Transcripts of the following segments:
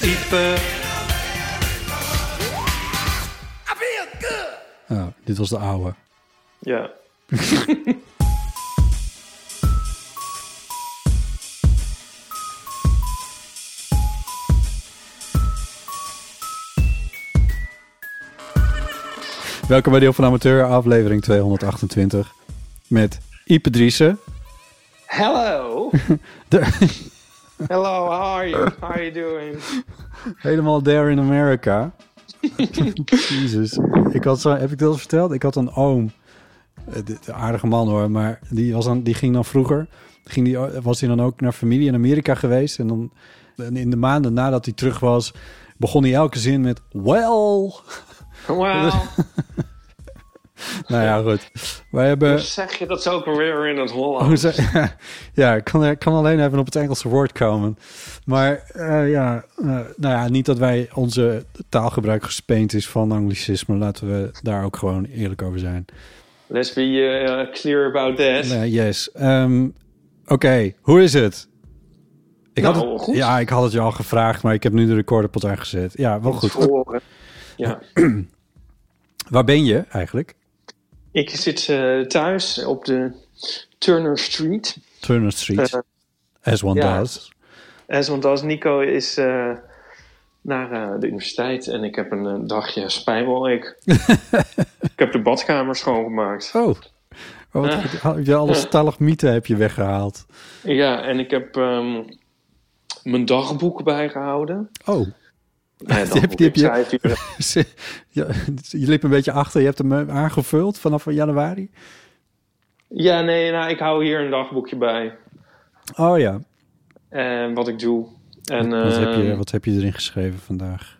Type. Oh, dit was de oude. Ja. Welkom bij Deel van Amateur, aflevering 228. Met Ipe Driessen. Hello. De- Hello, how are you? How are you doing? helemaal there in America. Jezus. Ik had zo, heb ik dat al verteld? Ik had een oom. Eh, de- de aardige man hoor, maar die, was dan, die ging dan vroeger. Ging die, was hij dan ook naar familie in Amerika geweest. En dan en in de maanden nadat hij terug was, begon hij elke zin met well. Wow. Nou ja, goed. Wij hebben. Hoe zeg je dat zo ook alweer in het Hoe Holland? ze- ja, ik kan, alleen even op het Engelse woord komen. Maar eh, ja, eh, nou ja, niet dat wij onze taalgebruik gespeend is van anglicisme. Laten we daar ook gewoon eerlijk over zijn. Let's be uh, clear about that. Yes. Ehm, Oké, hoe is het? Ik Nou, had het, goed. Ja, ik had het je al gevraagd, maar ik heb nu de recorderpot aangezet. Ja, wel goed. Ja. Waar ben je eigenlijk? Ik zit eh, thuis op de Turner Street. Turner Street, Eh, as one ja. does. En want als Nico is eh, naar de universiteit en ik heb een dagje spijbel. Ik, ik heb de badkamer schoongemaakt. Oh, wat, heb je alle stalagmieten heb je weggehaald. Ja, en ik heb ehm, mijn dagboek bijgehouden. Oh, ja, Die heb- dagboek, die heb ik je- liep een beetje achter. Je hebt hem eh, aangevuld vanaf januari. Ja, nee, nou, ik hou hier een dagboekje bij. Oh ja. En wat ik doe. En, wat, heb je, ehm, wat heb je erin geschreven vandaag?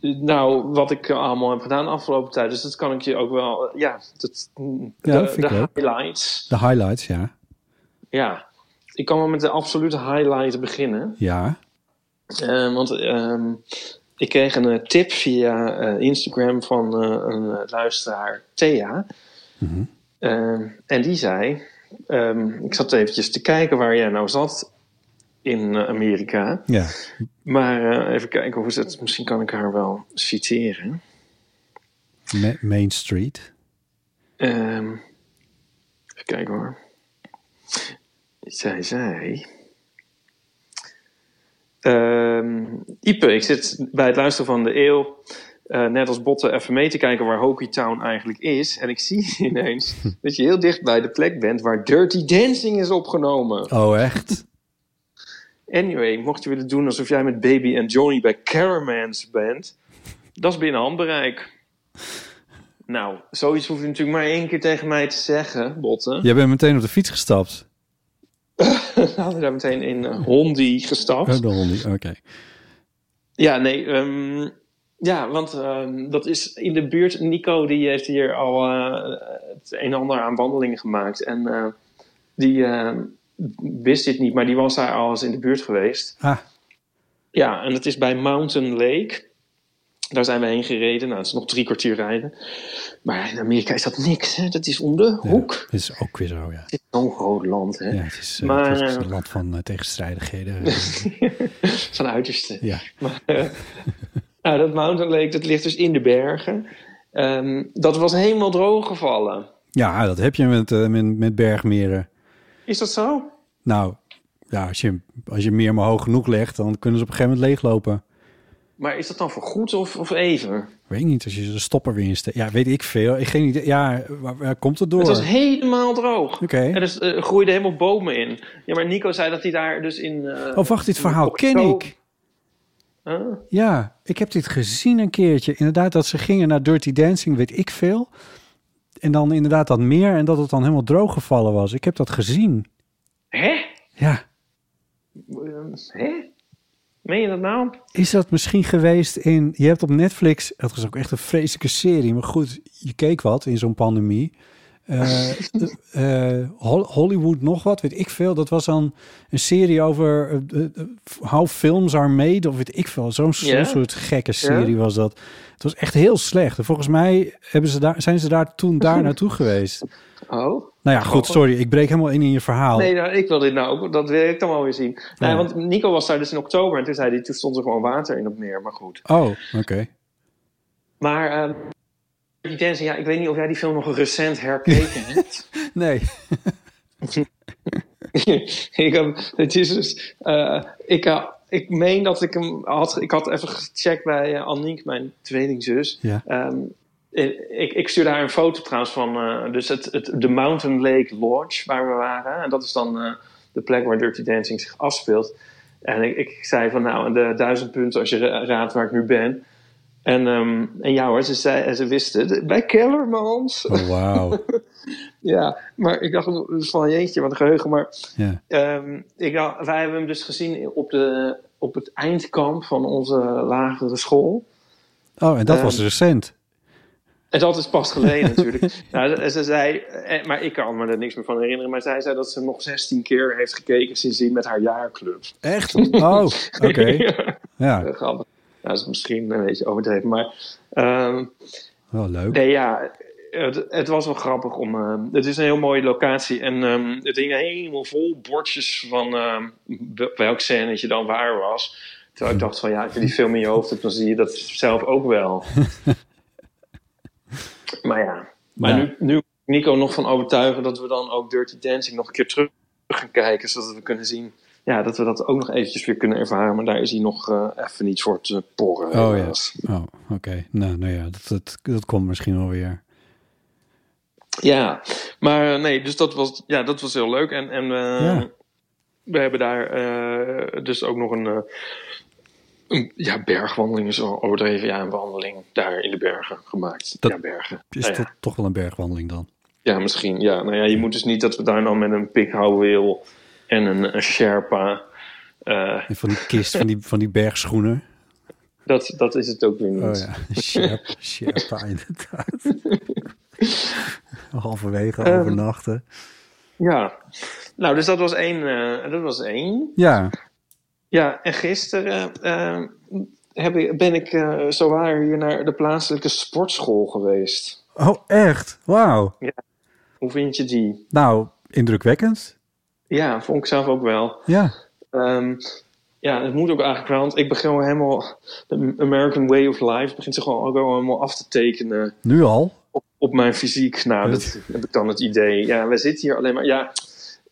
Nou, wat ik allemaal heb gedaan de afgelopen tijd. Dus dat kan ik je ook wel... Ja, dat, Ja, de, dat de highlights. De highlights, ja. Ja, ik kan wel met de absolute highlight beginnen. Ja. Eh, want ehm, ik kreeg een eh, tip via eh, Instagram van eh, een luisteraar, Thea. Mhm. Ehm, en die zei... ehm, ik zat eventjes te kijken waar jij nou zat in Amerika. Ja. Maar even kijken hoe het... Misschien kan ik haar wel citeren. Ma- Main Street. Ehm, even kijken hoor. Zij zei... Ehm, Ipe, ik zit bij het luisteren van de eeuw... eh, net als Botten even mee te kijken waar Hokie Town eigenlijk is. En ik zie ineens dat je heel dicht bij de plek bent... waar Dirty Dancing is opgenomen. Oh, echt? Anyway, mocht je willen doen alsof jij met Baby en Johnny bij Caramans bent... dat is binnen handbereik. Nou, zoiets hoef je natuurlijk maar één keer tegen mij te zeggen, Botten. Jij bent meteen op de fiets gestapt. Hadden we daar meteen in uh, Hondi gestapt. Oh, de hondie. Oké. Ja, nee. ehm, ja, want ehm, dat is in de buurt. Nico die heeft hier al eh, het een en ander aan wandelingen gemaakt. En eh, die eh, wist dit niet, maar die was daar al eens in de buurt geweest. Ah, Ja, en dat is bij Mountain Lake. Daar zijn we heen gereden. Nou, het is nog drie kwartier rijden. Maar in Amerika is dat niks, hè? Dat is om de ja. hoek. is ook weer zo, ja. Het is zo'n groot land, hè? Ja, het is, eh, Maar, het is eh, een land van eh, tegenstrijdigheden. Van uiterste. ja. Maar, nou, dat Mountain Lake, dat ligt dus in de bergen. Ehm, dat was helemaal droog gevallen. ja, dat heb je met, met, met bergmeren. Is dat zo? Nou, ja, als je, als je meer maar hoog genoeg legt, dan kunnen ze op een gegeven moment leeglopen. Maar is dat dan voor goed of, of even? Weet ik niet, als je de stopper weer insteekt. Ja, weet ik veel. Ik geen idee. Ja, waar, waar komt het door? Het was helemaal droog. Oké. En dus er groeiden helemaal bomen in. Ja, maar Nico zei dat hij daar dus in... eh, Oh, wacht, dit verhaal ken ik. Huh? Ja, ik heb dit gezien een keertje. Inderdaad, dat ze gingen naar Dirty Dancing, weet ik veel. En dan inderdaad dat meer en dat het dan helemaal droog gevallen was. Ik heb dat gezien. Hè? Ja, Eh, Hè? Meen je dat nou? is dat misschien geweest in... Je hebt op Netflix... Het was ook echt een vreselijke serie. Maar goed, je keek wat in zo'n pandemie. Eh, eh, Hol- Hollywood nog wat, weet ik veel. Dat was dan een serie over eh, eh, how films are made. Of weet ik veel. Zo'n soort gekke serie was dat. Het was echt heel slecht. En volgens mij hebben ze daar, zijn ze daar toen daar naartoe geweest. Oh? Nou ja, goed, sorry. Ik breek helemaal in in je verhaal. Nee, nou, ik wil dit nou ook. Dat wil ik dan wel weer zien. Nee, Ja. want Nico was daar dus in oktober. En toen zei hij, toen stond er gewoon water in het meer. Maar goed. Oh, oké. Maar ehm die ja, ik weet niet of jij die film nog recent herkeken hebt. Nee. ik, heb, het is dus, eh, ik, eh, ik meen dat ik hem had. Ik had even gecheckt bij uh, mijn tweelingzus. Ja. Ehm, ik, ik stuurde haar een foto trouwens van eh, dus het, het, de Mountain Lake Lodge waar we waren. En dat is dan eh, de plek waar Dirty Dancing zich afspeelt. En ik, ik zei van nou, de duizend punten als je ra- raadt waar ik nu ben. En, ehm, en ja hoor, ze, zei, ze wisten het. Bij Kellermans. Oh, wauw. ja, maar ik dacht van jeetje, wat een geheugen. Maar Ja. Ehm, ik, wij hebben hem dus gezien op, de, op het eindkamp van onze lagere school. Oh, en dat Ehm, was recent. En dat is pas geleden natuurlijk. nou, ze, ze zei, eh, maar ik kan me er niks meer van herinneren. Maar zij zei dat ze nog 16 keer heeft gekeken sindsdien met haar jaarclub. Echt? Oh, oké. ja, Ja, grappig. Nou, dat is misschien een beetje overdreven. Maar ehm, wel leuk. nee, ja, het, het was wel grappig om. ehm, het is een heel mooie locatie. En ehm, het hing helemaal vol bordjes van wel- welk scènetje dan waar was. Terwijl ik dacht van ja, als je die film in je hoofd hebt, dan zie je dat zelf ook wel. maar ja, maar Ja. nu, Nico nog van overtuigen dat we dan ook Dirty Dancing nog een keer terug gaan kijken. Zodat we kunnen zien, ja, dat we dat ook nog eventjes weer kunnen ervaren. Maar daar is hij nog eh, even niet voor te porren. Oh ja. Oh, oké. Nou, nou ja, dat, dat, dat komt misschien wel weer. Ja, maar eh, nee, dus dat was, ja, dat was heel leuk. En, en eh, Ja. we hebben daar eh, dus ook nog een, eh, een ja, bergwandeling is overdreven. Ja, een wandeling daar in de bergen gemaakt. Dat ja, bergen. Is Nou dat toch wel een bergwandeling dan? ja, misschien. Ja, nou ja, je moet dus niet dat we daar dan met een pikhouweel en een, een Sherpa. eh, En van die kist, van die, van die bergschoenen. dat, dat is het ook weer niet. Oh ja, Sherpa, Sherpa inderdaad. Halverwege Ehm. overnachten. Ja. Nou, dus dat was één. eh, dat was één. Ja, Ja, en gisteren eh, heb ik, ben ik uh, zowaar hier naar de plaatselijke sportschool geweest. oh echt? Wauw. Hoe vind je die? Nou, indrukwekkend. Ja, vond ik zelf ook wel. Ja, Ehm, ja, het moet ook eigenlijk wel, want ik begin wel helemaal... De American Way of Life begint zich gewoon ook helemaal af te tekenen nu al. op, op mijn fysiek. Nou, Dat- dat heb ik dan het idee. Ja, we zitten hier alleen maar... Ja,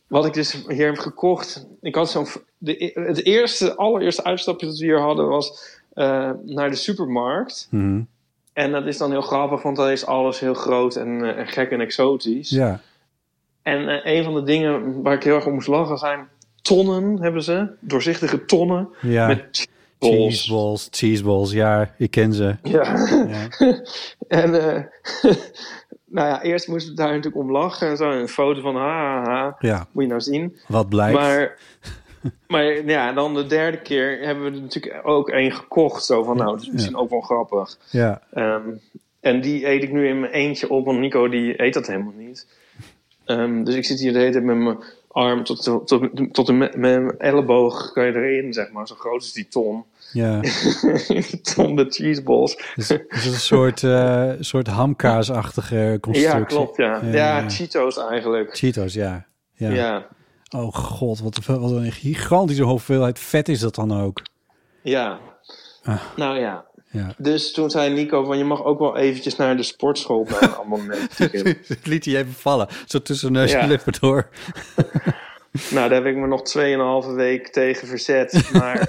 wat ik dus hier heb gekocht... Ik had zo'n... de- Het eerste, allereerste uitstapje dat we hier hadden was eh, naar de supermarkt. Mhm. En dat is dan heel grappig, want dan is alles heel groot en, eh, en gek en exotisch. Ja, En eh, een van de dingen waar ik heel erg om moest lachen zijn tonnen, hebben ze. Doorzichtige tonnen ja. met cheeseballs. Cheeseballs, cheeseballs, ja, ik ken ze. Ja. Ja. en nou ja, eerst moesten we daar natuurlijk om lachen. en Zo een foto van ha, ha, ha. ja, Moet je nou zien. wat blijkt. Maar, maar ja, dan de derde keer hebben we er natuurlijk ook één gekocht. Zo van, nou, dat is misschien ook wel grappig. Ja, Ehm, en die eet ik nu in mijn eentje op, want Nico die eet dat helemaal niet. Ehm, dus ik zit hier de hele tijd met mijn arm tot, tot, tot, tot de, met mijn elleboog kan je erin, zeg maar. Zo groot is die ton. Ja. ton met cheeseballs. Dus, is het een soort, eh soort hamkaasachtige constructie? Ja, klopt, ja. Ja. Cheetos eigenlijk. Cheetos, ja. ja. Ja, Oh god, wat, een- wat een gigantische hoeveelheid vet is dat dan ook. ja. Ah. Nou ja. Ja. Dus toen zei Nico van je mag ook wel eventjes naar de sportschool bij een abonnement. Het liet hij even vallen, zo tussen neus en Ja. lippen door. Nou, daar heb ik me nog 2,5 week tegen verzet. Maar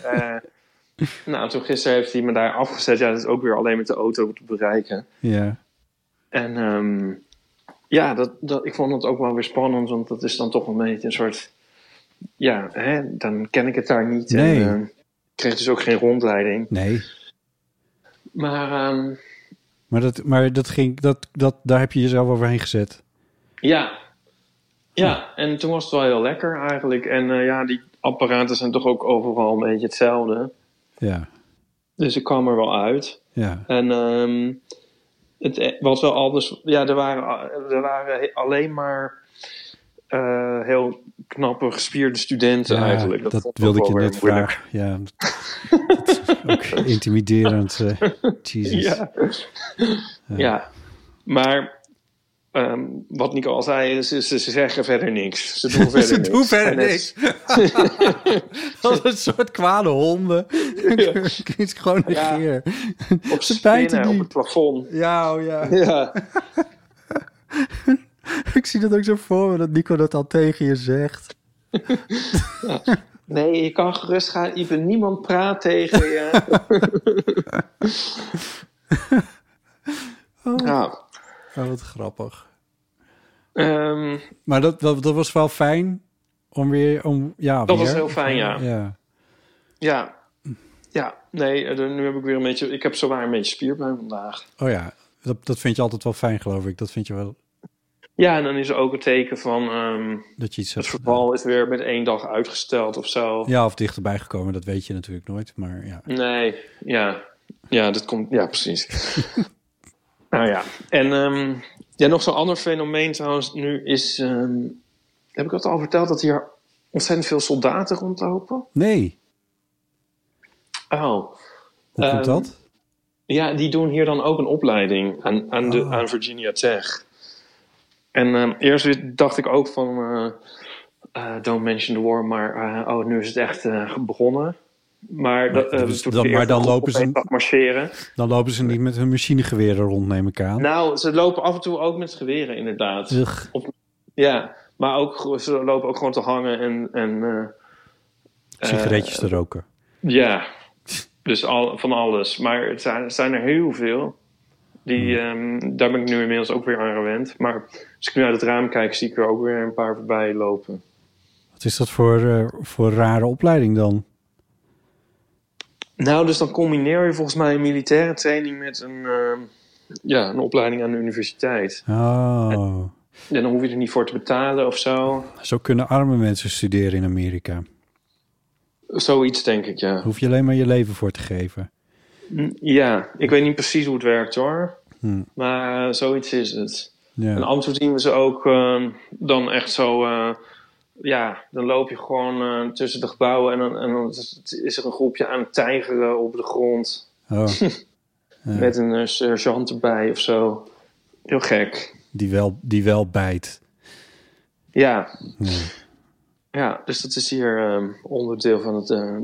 nou, toen gisteren heeft hij me daar afgezet. Ja, dat is ook weer alleen met de auto te bereiken. Ja. En ehm, ja, dat, dat, ik vond het ook wel weer spannend, want dat is dan toch een beetje een soort. Ja, hè, dan ken ik het daar niet. Nee. En, eh, ik kreeg dus ook geen rondleiding. Nee. Maar ehm, Maar, dat, maar dat ging, dat, dat, daar heb je jezelf overheen gezet. ja. Ja, en toen was het wel heel lekker eigenlijk. En eh, ja, die apparaten zijn toch ook overal een beetje hetzelfde. Ja. Dus ik kwam er wel uit. Ja. En ehm, het was wel anders. Ja, er waren, er waren alleen maar eh, heel knappe, gespierde studenten Ja, eigenlijk. dat, wilde ik je net vragen. Ja, dat is ook intimiderend. eh Jesus. Ja. ja, maar ehm, wat Nico al zei, ze zeggen verder niks. Ze doen verder Ze niks. doen verder niks. Als een soort kwade honden. Ik is gewoon Ja. negeer. Op spinnen op niet. het plafond. Ja, oh ja. Ja, Ik zie dat ook zo voor me, dat Nico dat al tegen je zegt. nee, je kan gerust gaan. Ipe, niemand praat tegen je. ja, Oh, wat grappig. ehm, Maar dat, dat, dat was wel fijn om weer... Om, ja, Dat weer. was heel fijn, ja. ja. Ja, ja, nee, eh, nu heb ik weer een beetje, ik heb zowaar een beetje spierpijn vandaag. Oh ja, dat, dat vind je altijd wel fijn, geloof ik. Dat vind je wel... Ja, en dan is er ook een teken van, ehm, Dat je iets het verval is weer met één dag uitgesteld of zo. Ja, of dichterbij gekomen, dat weet je natuurlijk nooit. Maar ja. Nee, ja, ja, dat komt, ja, precies. nou ja, en ehm, ja, nog zo'n ander fenomeen trouwens nu is, ehm, heb ik dat al verteld, dat hier ontzettend veel soldaten rondlopen? Nee, Oh, hoe komt Ehm, dat? Ja, die doen hier dan ook een opleiding aan, aan, de, Oh. aan Virginia Tech. En eerst dacht ik ook van, eh, eh, don't mention the war, maar eh, oh, nu is het echt eh, begonnen. Maar, dat, eh, dus dan- maar dan lopen ze- op marcheren. Dan lopen ze niet met hun machinegeweren rond, neem ik aan. Nou, ze lopen af en toe ook met geweren, inderdaad. Ugh. Ja, maar ook, ze lopen ook gewoon te hangen en... en eh, Sigaretjes te roken. Ja, dus al, van alles. Maar het zijn, het zijn er heel veel. Die, ehm, daar ben ik nu inmiddels ook weer aan gewend. Maar als ik nu uit het raam kijk, zie ik er ook weer een paar voorbij lopen. Wat is dat voor, eh, voor rare opleiding dan? Nou, dus dan combineer je volgens mij een militaire training met een, ehm, ja, een opleiding aan de universiteit. Oh, Ja, dan hoef je er niet voor te betalen of zo. zo kunnen arme mensen studeren in Amerika. Zoiets denk ik, ja. Hoef je alleen maar je leven voor te geven. Ja, ik weet niet precies hoe het werkt hoor. Hm. Maar eh, zoiets is het. En Ja. af en toe zien we ze ook ehm, dan echt zo... ja, dan loop je gewoon eh, tussen de gebouwen... en dan, en dan is er een groepje aan het tijgeren op de grond... Oh, met een eh, sergeant erbij of zo. Heel gek. die, wel, die wel bijt. Ja, Ja. ja dus dat is hier ehm, onderdeel van het eh,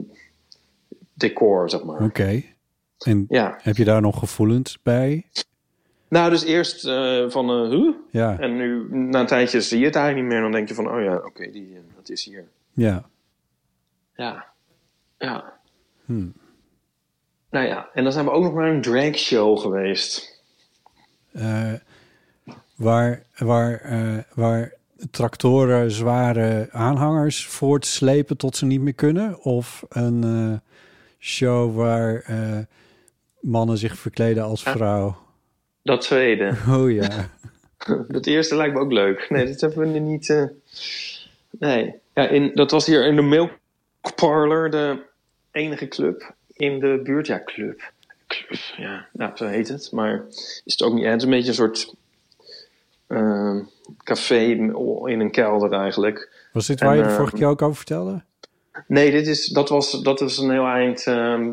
decor, zeg maar. Oké. En Ja. heb je daar nog gevoelens bij? Nou, dus eerst eh, van... eh huh? Ja, En nu, na een tijdje, zie je het eigenlijk niet meer. Dan denk je van, oh ja, oké, die eh, dat is hier. ja. Ja. Ja. Hmm. Nou ja, en dan zijn we ook nog naar een dragshow geweest. Eh, waar, waar, eh, waar tractoren zware aanhangers voortslepen tot ze niet meer kunnen? Of een eh, show waar eh, mannen zich verkleden als vrouw? Dat tweede. Oh ja. Dat eerste lijkt me ook leuk. Nee, dat hebben we er niet... eh, Nee. Ja, in, dat was hier in de Milk Parlor, de enige club in de buurt. Ja, club. Club, ja. Nou, zo heet het. Maar is het ook niet... Het is een beetje een soort... ehm, café in een kelder eigenlijk. Was dit waar je de vorige keer ook over vertelde? Nee, dit is, dat, was, dat is een heel eind ehm,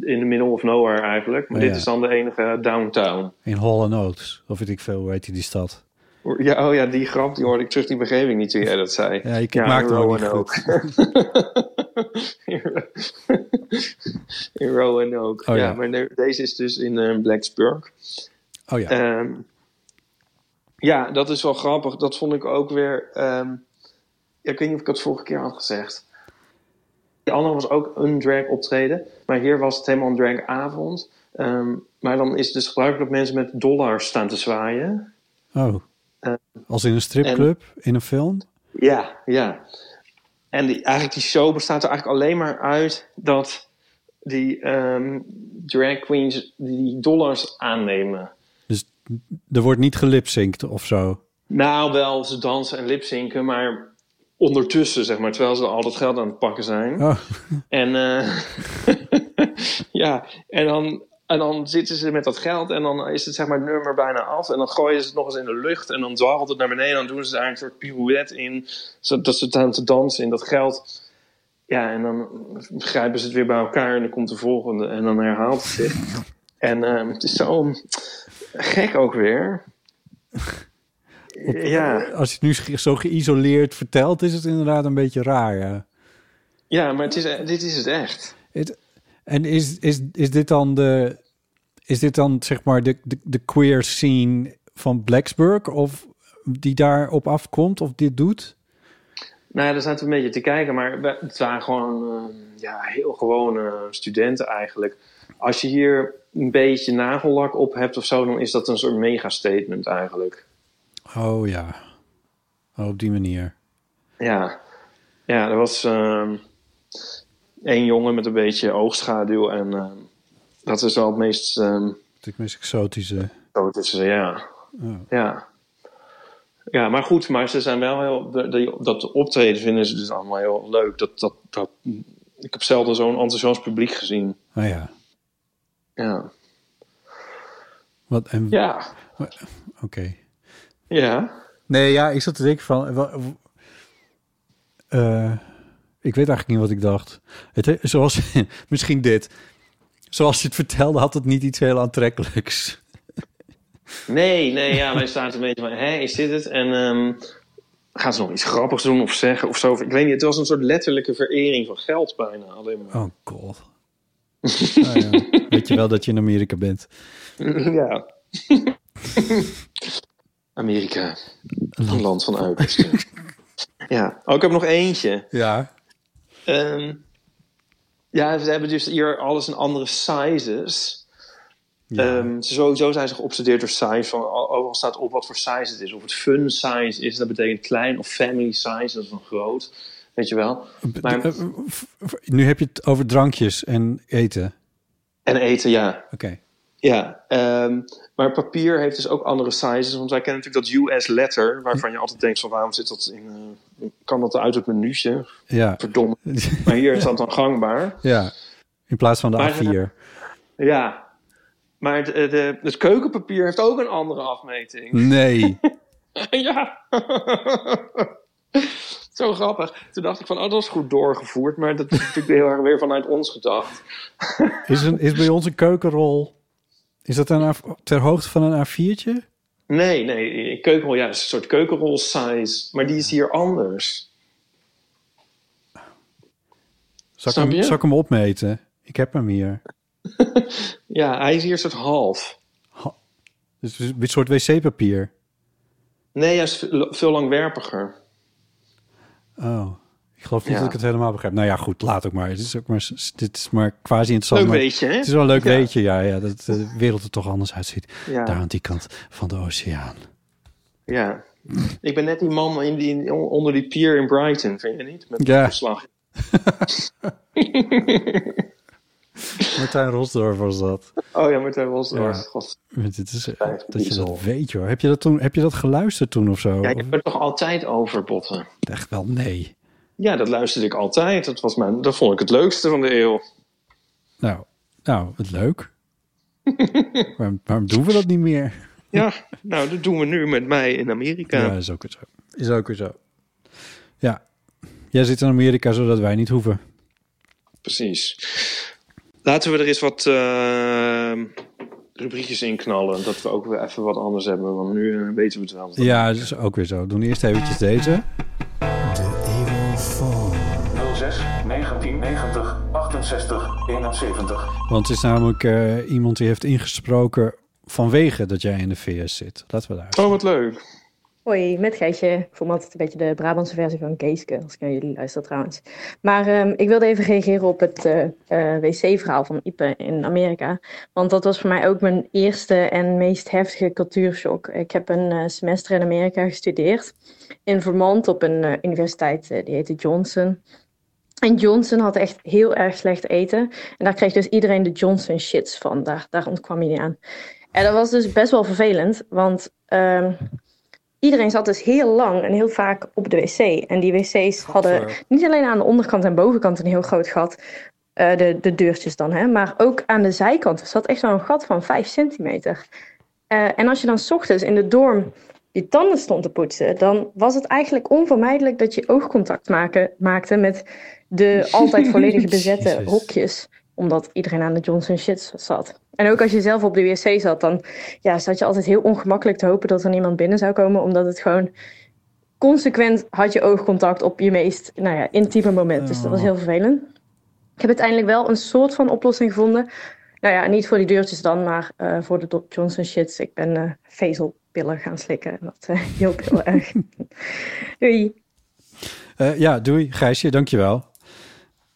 in the middle of nowhere eigenlijk. Maar dit is dan de enige downtown. In Hall Oaks, of weet ik veel, hoe heet die, die stad? Ja, oh ja, die grap die hoorde ik terug die begeving niet toen jij dat zei. Ja, ik maak het ook niet in ook. Oh, ja. ja. maar de- deze is dus in eh, Blacksburg. Oh ja. Ehm, ja, dat is wel grappig. Dat vond ik ook weer. ehm, ja, ik weet niet of ik het vorige keer had gezegd. Die andere was ook een drag optreden. Maar hier was het helemaal een dragavond. Ehm maar dan is het dus gebruikelijk dat mensen met dollars staan te zwaaien. Oh. Eh, Als in een stripclub, in een film? Ja, ja. En die, eigenlijk die show bestaat er eigenlijk alleen maar uit dat die ehm, drag queens die dollars aannemen. Dus er wordt niet gelipzinkt of zo. Nou, wel, ze dansen en lipzinken, maar ondertussen, zeg maar, terwijl ze al dat geld aan het pakken zijn. Oh, En eh, ja, en dan, en dan zitten ze met dat geld en dan is het zeg maar het nummer bijna af. En dan gooien ze het nog eens in de lucht en dan dwarrelt het naar beneden. En dan doen ze daar een soort pirouette in, zodat ze staan te dansen in dat geld. Ja, en dan grijpen ze het weer bij elkaar en dan komt de volgende en dan herhaalt het zich. En eh, het is zo gek ook weer. Ja, als je het nu zo geïsoleerd vertelt, is het inderdaad een beetje raar. Ja. ja maar het is, dit is het echt. Het- en is, is, is dit dan de. Is dit dan zeg maar de, de, de queer scene van Blacksburg? Of die daarop afkomt of dit doet? Nou ja, daar zaten we een beetje te kijken, maar het waren gewoon eh, ja, heel gewone studenten eigenlijk. Als je hier een beetje nagellak op hebt of zo, dan is dat een soort mega statement eigenlijk. Oh ja. Oh, op die manier. Ja, ja er was ehm één jongen met een beetje oogschaduw en ehm, dat is wel het meest ehm Het meest exotische. tussen, ja. Oh. ja. Ja, maar goed, maar ze zijn wel heel. de- de- dat optreden vinden ze dus allemaal heel leuk. Dat, dat, dat, ik heb zelden zo'n enthousiast publiek gezien. Oh ja. Ja. Wat, en, Ja. Oké. Ja. Nee, ja, ik zat te denken van... eh, ik weet eigenlijk niet wat ik dacht. Het, he- zoals, misschien dit. Zoals je het vertelde, had het niet iets heel aantrekkelijks. Nee, nee, ja, wij staan een beetje van, hé, is dit het? En ehm, gaan ze nog iets grappigs doen of zeggen of zo? Ik weet niet, het was een soort letterlijke verering van geld bijna. Alleen maar. Oh god. Ah, ja. Weet je wel dat je in Amerika bent? ja. Amerika, een land van uitersten. ja, oh, ik heb nog eentje. Ja. Ehm, ja, ze hebben dus hier alles in andere sizes. Ja. Ehm, sowieso zijn ze geobsedeerd door size. Van, al- overal staat op wat voor size het is. Of het fun size is, dat betekent klein. Of family size, dat is dan groot. Weet je wel. Maar, Eh, nu heb je het over drankjes en eten. en eten, ja. Oké. Ja ehm, maar papier heeft dus ook andere sizes. Want wij kennen natuurlijk dat US letter. Waarvan je altijd denkt van waarom zit dat in... eh, kan dat uit het menu'tje? Ja. Verdomme. Maar hier is dat dan gangbaar. ja. In plaats van de Maar- A4. Ja. Maar het, de, de- het keukenpapier heeft ook een andere afmeting. Nee. ja. Zo grappig. Toen dacht ik van, oh, dat is goed doorgevoerd. Maar dat is natuurlijk heel erg weer vanuit ons gedacht. Is, een, is bij ons een keukenrol... Is dat een, ter hoogte van een A4'tje? Nee, nee, een keukenrol, ja, dat is een soort keukenrol size. Maar die is hier anders. Zal ik, hem, zal ik hem opmeten? Ik heb hem hier. Ja, hij is hier een soort half. Dus het is een soort wc-papier. Nee, hij is veel langwerpiger. Oh. Ik geloof niet Ja. dat ik het helemaal begrijp. Nou ja, goed, laat ook maar. Het is ook maar, dit is maar quasi interessant. Leuk maar beetje, hè? Het is wel een leuk Ja. weetje, ja, ja. Dat de wereld er toch anders uitziet. Ja. Daar aan die kant van de oceaan. Ja. Ik ben net die man in die, onder die pier in Brighton, vind je niet? Met Ja. verslag. Martijn Rosdorf was dat. Oh ja, Martijn Wolsdorf. Ja. God. Dit is, Vijf dat je dat weet, hoor. Heb je dat, toen, heb je dat geluisterd toen of zo? Ja, Of- hebt er toch altijd over, Botten? Echt wel, nee. Ja, dat luisterde ik altijd. Dat, was mijn, dat vond ik het leukste van de eeuw. Nou, nou wat leuk. waarom, waarom doen we dat niet meer? Ja, nou, dat doen we nu met mij in Amerika. Ja, is ook weer zo. Is ook weer zo. Ja. Jij zit in Amerika zodat wij niet hoeven. Precies. Laten we er eens wat eh, rubriekjes in knallen. Dat we ook weer even wat anders hebben. Want nu eh, weten we het wel. Ja, dat is ook weer zo. Doen eerst eventjes deze. 1990 68 71. Want het is namelijk eh, iemand die heeft ingesproken vanwege dat jij in de VS zit. Laten we daar. Oh, wat leuk. Hoi, met Geitje. Ik voel me altijd een beetje de Brabantse versie van Geeske, als ik naar jullie luister trouwens. Maar ehm, ik wilde even reageren op het eh, eh, wc-verhaal van Ipe in Amerika. Want dat was voor mij ook mijn eerste en meest heftige cultuurshock. Ik heb een eh, semester in Amerika gestudeerd. In Vermont op een eh, universiteit, die heette Johnson. En Johnson had echt heel erg slecht eten. En daar kreeg dus iedereen de Johnson shits van. Daar, daar ontkwam hij niet aan. En dat was dus best wel vervelend, want ehm, iedereen zat dus heel lang en heel vaak op de wc. En die wc's hadden niet alleen aan de onderkant en bovenkant een heel groot gat, eh, de, de deurtjes dan, hè, maar ook aan de zijkant. Er zat echt zo'n gat van 5 centimeter. Eh, en als je dan 's ochtends in de dorm je tanden stond te poetsen, dan was het eigenlijk onvermijdelijk dat je oogcontact maken, maakte met de altijd volledig bezette hokjes. Omdat iedereen aan de Johnson shit zat. En ook als je zelf op de wc zat, dan ja, zat je altijd heel ongemakkelijk te hopen dat er niemand binnen zou komen. Omdat het gewoon consequent had je oogcontact op je meest nou ja, intieme moment. Dus dat was heel vervelend. Ik heb uiteindelijk wel een soort van oplossing gevonden. Nou ja, niet voor die deurtjes dan, maar eh, voor de Doc Johnson shits. Ik ben eh, vezelpillen gaan slikken. En dat hielp heel erg. Doei. Ja, doei Gijsje, dankjewel.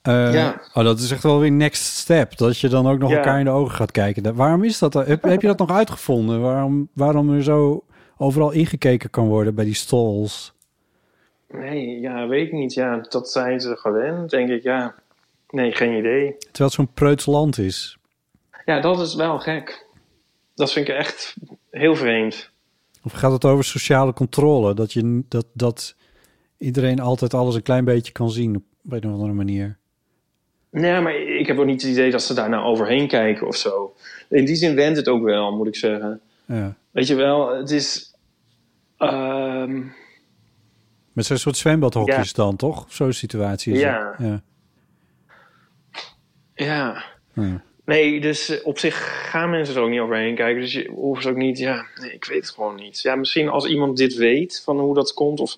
Eh Ja. Oh, dat is echt wel weer next step. Dat je dan ook nog Ja. elkaar in de ogen gaat kijken. Waarom is dat? Heb, heb je dat nog uitgevonden? Waarom, waarom er zo overal ingekeken kan worden bij die stalls? Nee, ja, weet ik niet. Ja, dat zijn ze gewend, denk ik. Ja, nee, geen idee. Terwijl het zo'n preuts land is. Ja, dat is wel gek. Dat vind ik echt heel vreemd. Of gaat het over sociale controle? Dat, je, dat, dat iedereen altijd alles een klein beetje kan zien op een of andere manier. Nee, maar ik heb ook niet het idee dat ze daar nou overheen kijken of zo. In die zin wendt het ook wel, moet ik zeggen. Ja. Weet je wel, het is... ehm, Met zo'n soort zwembadhokjes dan, toch? Zo'n situatie is Ja. het. Ja. ja, Ja. nee, dus eh, op zich gaan mensen er ook niet overheen kijken. Dus je hoeft ze ook niet... Ja, nee, ik weet het gewoon niet. Ja, misschien als iemand dit weet, van hoe dat komt... Of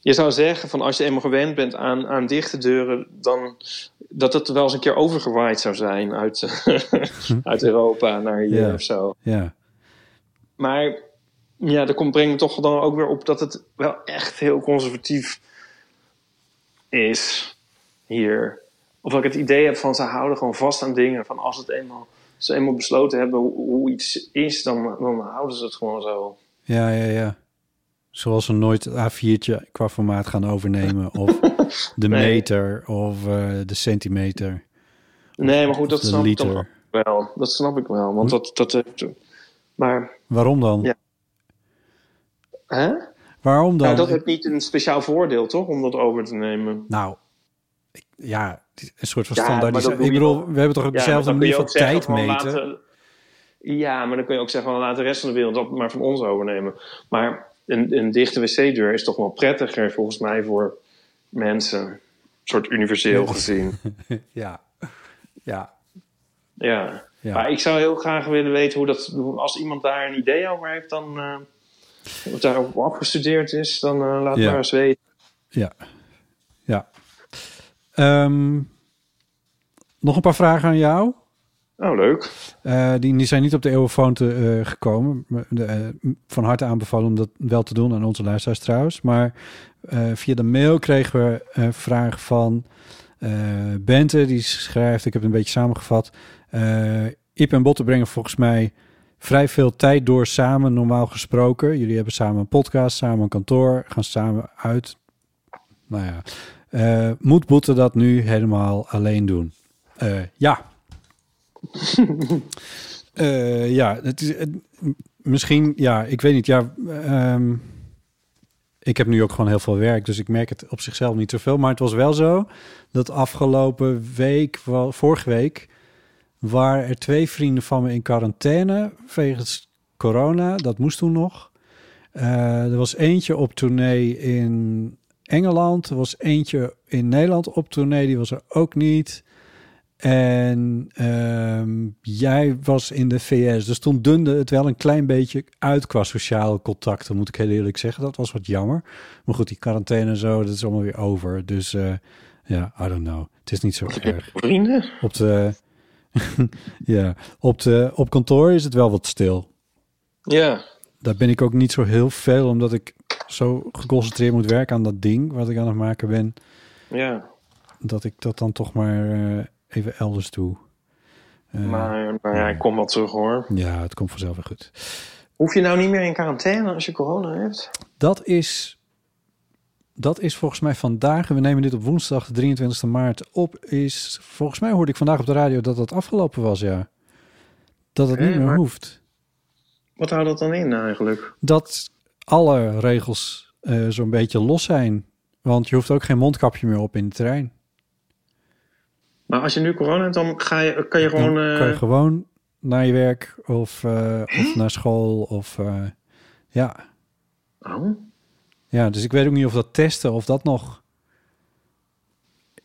je zou zeggen, van als je eenmaal gewend bent aan, aan dichte deuren... dan dat het wel eens een keer overgewaaid zou zijn uit, uit Europa naar hier of zo. ja. Maar ja, dat komt, brengt me toch dan ook weer op dat het wel echt heel conservatief is hier. Of dat ik het idee heb van ze houden gewoon vast aan dingen. Van als het eenmaal, ze eenmaal besloten hebben hoe, hoe iets is, dan, dan houden ze het gewoon zo. Ja, ja, ja. Zoals ze nooit het A4'tje qua formaat gaan overnemen. Of de Nee. meter of eh, de centimeter. Nee, maar goed, dat snap ik dan wel. Dat snap ik wel. Want dat, dat Maar, Waarom dan? Ja. hè? Waarom dan? Nou, dat heeft niet een speciaal voordeel, toch? Om dat over te nemen. Nou, ik- ja, een soort van Ja, doe Ik bedoel, we hebben toch ook Ja, dezelfde manier van tijd meten? laten- ja, maar dan kun je ook zeggen van laat de rest van de wereld dat maar van ons overnemen. Maar een, een dichte wc-deur is toch wel prettiger volgens mij voor mensen. Een soort universeel gezien. Ja, ja, Ja. Ja. Maar ik zou heel graag willen weten hoe dat... Als iemand daar een idee over heeft, dan... eh of daarop afgestudeerd is, dan eh, laat Ja. maar eens weten. ja, ja. Ehm, nog een paar vragen aan jou. Oh, leuk. Eh, die, die zijn niet op de eeuwenfoon te, gekomen. Eh, van harte aanbevolen om dat wel te doen aan onze luisteraars trouwens. Maar via de mail kregen we een vraag van eh, Bente. Die schrijft, ik heb het een beetje samengevat. eh Ip en Botten brengen volgens mij vrij veel tijd door samen, normaal gesproken. Jullie hebben samen een podcast, samen een kantoor, gaan samen uit. Nou ja, eh, moet Botten dat nu helemaal alleen doen? Eh, ja, eh, ja, het is misschien, ja, ik weet niet. Ja, ehm, ik heb nu ook gewoon heel veel werk, dus ik merk het op zichzelf niet zoveel. Maar het was wel zo dat afgelopen week, vorige week, waren er twee vrienden van me in quarantaine wegens corona. Dat moest toen nog. Eh, er was eentje op tournee in Engeland. Er was eentje in Nederland op tournee. Die was er ook niet. En ehm, jij was in de VS. Dus toen dunde het wel een klein beetje uit qua sociale contacten, moet ik heel eerlijk zeggen. Dat was wat jammer. Maar goed, die quarantaine en zo, dat is allemaal weer over. Dus eh, ja, I don't know. Het is niet zo erg. Vrienden? Op de, ja, op de, op kantoor is het wel wat stil. Ja. daar ben ik ook niet zo heel veel, omdat ik zo geconcentreerd moet werken aan dat ding wat ik aan het maken ben, Ja, dat ik dat dan toch maar eh, even elders doe. Eh, maar, maar ja, ik kom wel terug hoor. Ja, het komt vanzelf weer goed. Hoef je nou niet meer in quarantaine als je corona hebt? Dat is, dat is volgens mij vandaag, we nemen dit op woensdag, de 23 maart op, is volgens mij hoorde ik vandaag op de radio dat dat afgelopen was, ja. Dat het niet meer maar- hoeft. Wat houdt dat dan in eigenlijk? Dat alle regels eh, zo'n beetje los zijn. Want je hoeft ook geen mondkapje meer op in de trein. Maar als je nu corona hebt, dan ga je, kan je gewoon... eh, kan je gewoon naar je werk of, eh, of naar school. Of, eh, ja. Oh, ja, dus ik weet ook niet of dat testen, of dat nog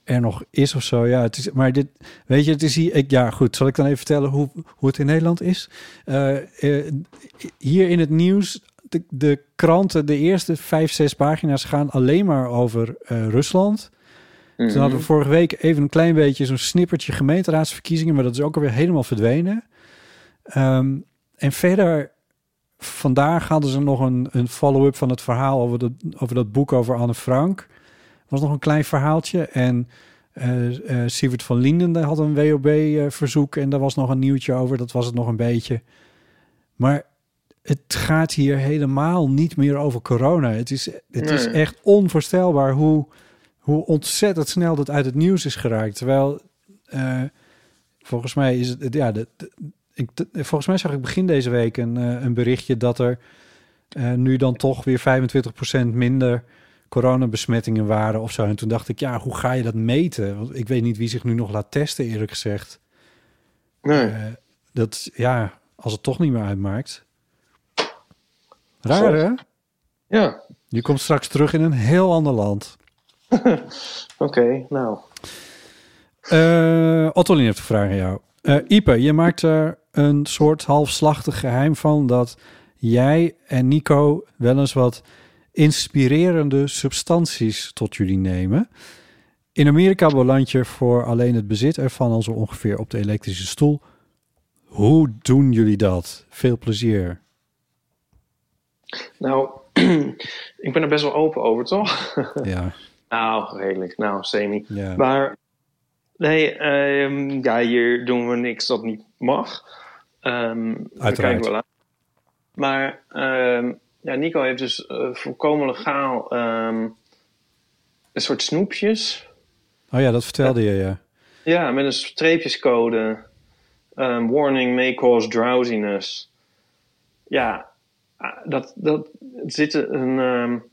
er nog is of zo. Ja, het is, maar dit, weet je, het is hier. Ik, ja, goed. Zal ik dan even vertellen hoe, hoe het in Nederland is? Eh, eh, hier in het nieuws, de, de kranten, de eerste vijf, zes pagina's gaan alleen maar over eh, Rusland. Mhm. Toen hadden we vorige week even een klein beetje zo'n snippertje gemeenteraadsverkiezingen, maar dat is ook alweer helemaal verdwenen. Ehm, en verder, vandaag hadden ze nog een, een follow-up van het verhaal over, dat over dat boek over Anne Frank. was nog een klein verhaaltje. En eh eh Sievert van Linden had een WOB-verzoek en daar was nog een nieuwtje over. Dat was het nog een beetje. Maar het gaat hier helemaal niet meer over corona. Het is, het is echt onvoorstelbaar hoe, hoe ontzettend snel dat uit het nieuws is geraakt. Terwijl, eh, volgens mij is het, ja, de, de- ik, de- volgens mij zag ik begin deze week een, eh, een berichtje dat er eh, nu dan toch weer 25% minder coronabesmettingen waren of zo. En toen dacht ik, ja, hoe ga je dat meten? Want ik weet niet wie zich nu nog laat testen, eerlijk gezegd. nee. Dat, ja, als het toch niet meer uitmaakt. Raar, hè? Ja, Je komt straks terug in een heel ander land. oké, nou. Eh Ottolien heeft een vraag aan jou. Eh Ipe, je maakt er een soort halfslachtig geheim van dat jij en Nico wel eens wat inspirerende substanties tot jullie nemen. In Amerika beland je voor alleen het bezit ervan al zo ongeveer op de elektrische stoel. Hoe doen jullie dat? Veel plezier. Nou, ik ben er best wel open over, toch? Ja, nou, redelijk. Nou, semi. ja. Maar nee, ehm, ja, hier doen we niks dat niet mag. Ehm we Uiteraard. kijken wel aan. Maar ehm, ja, Nico heeft dus eh, volkomen legaal ehm, een soort snoepjes. Oh ja, dat vertelde je, ja. Ja, met een streepjescode. Warning may cause drowsiness. Ja, ah, dat, dat ehm, een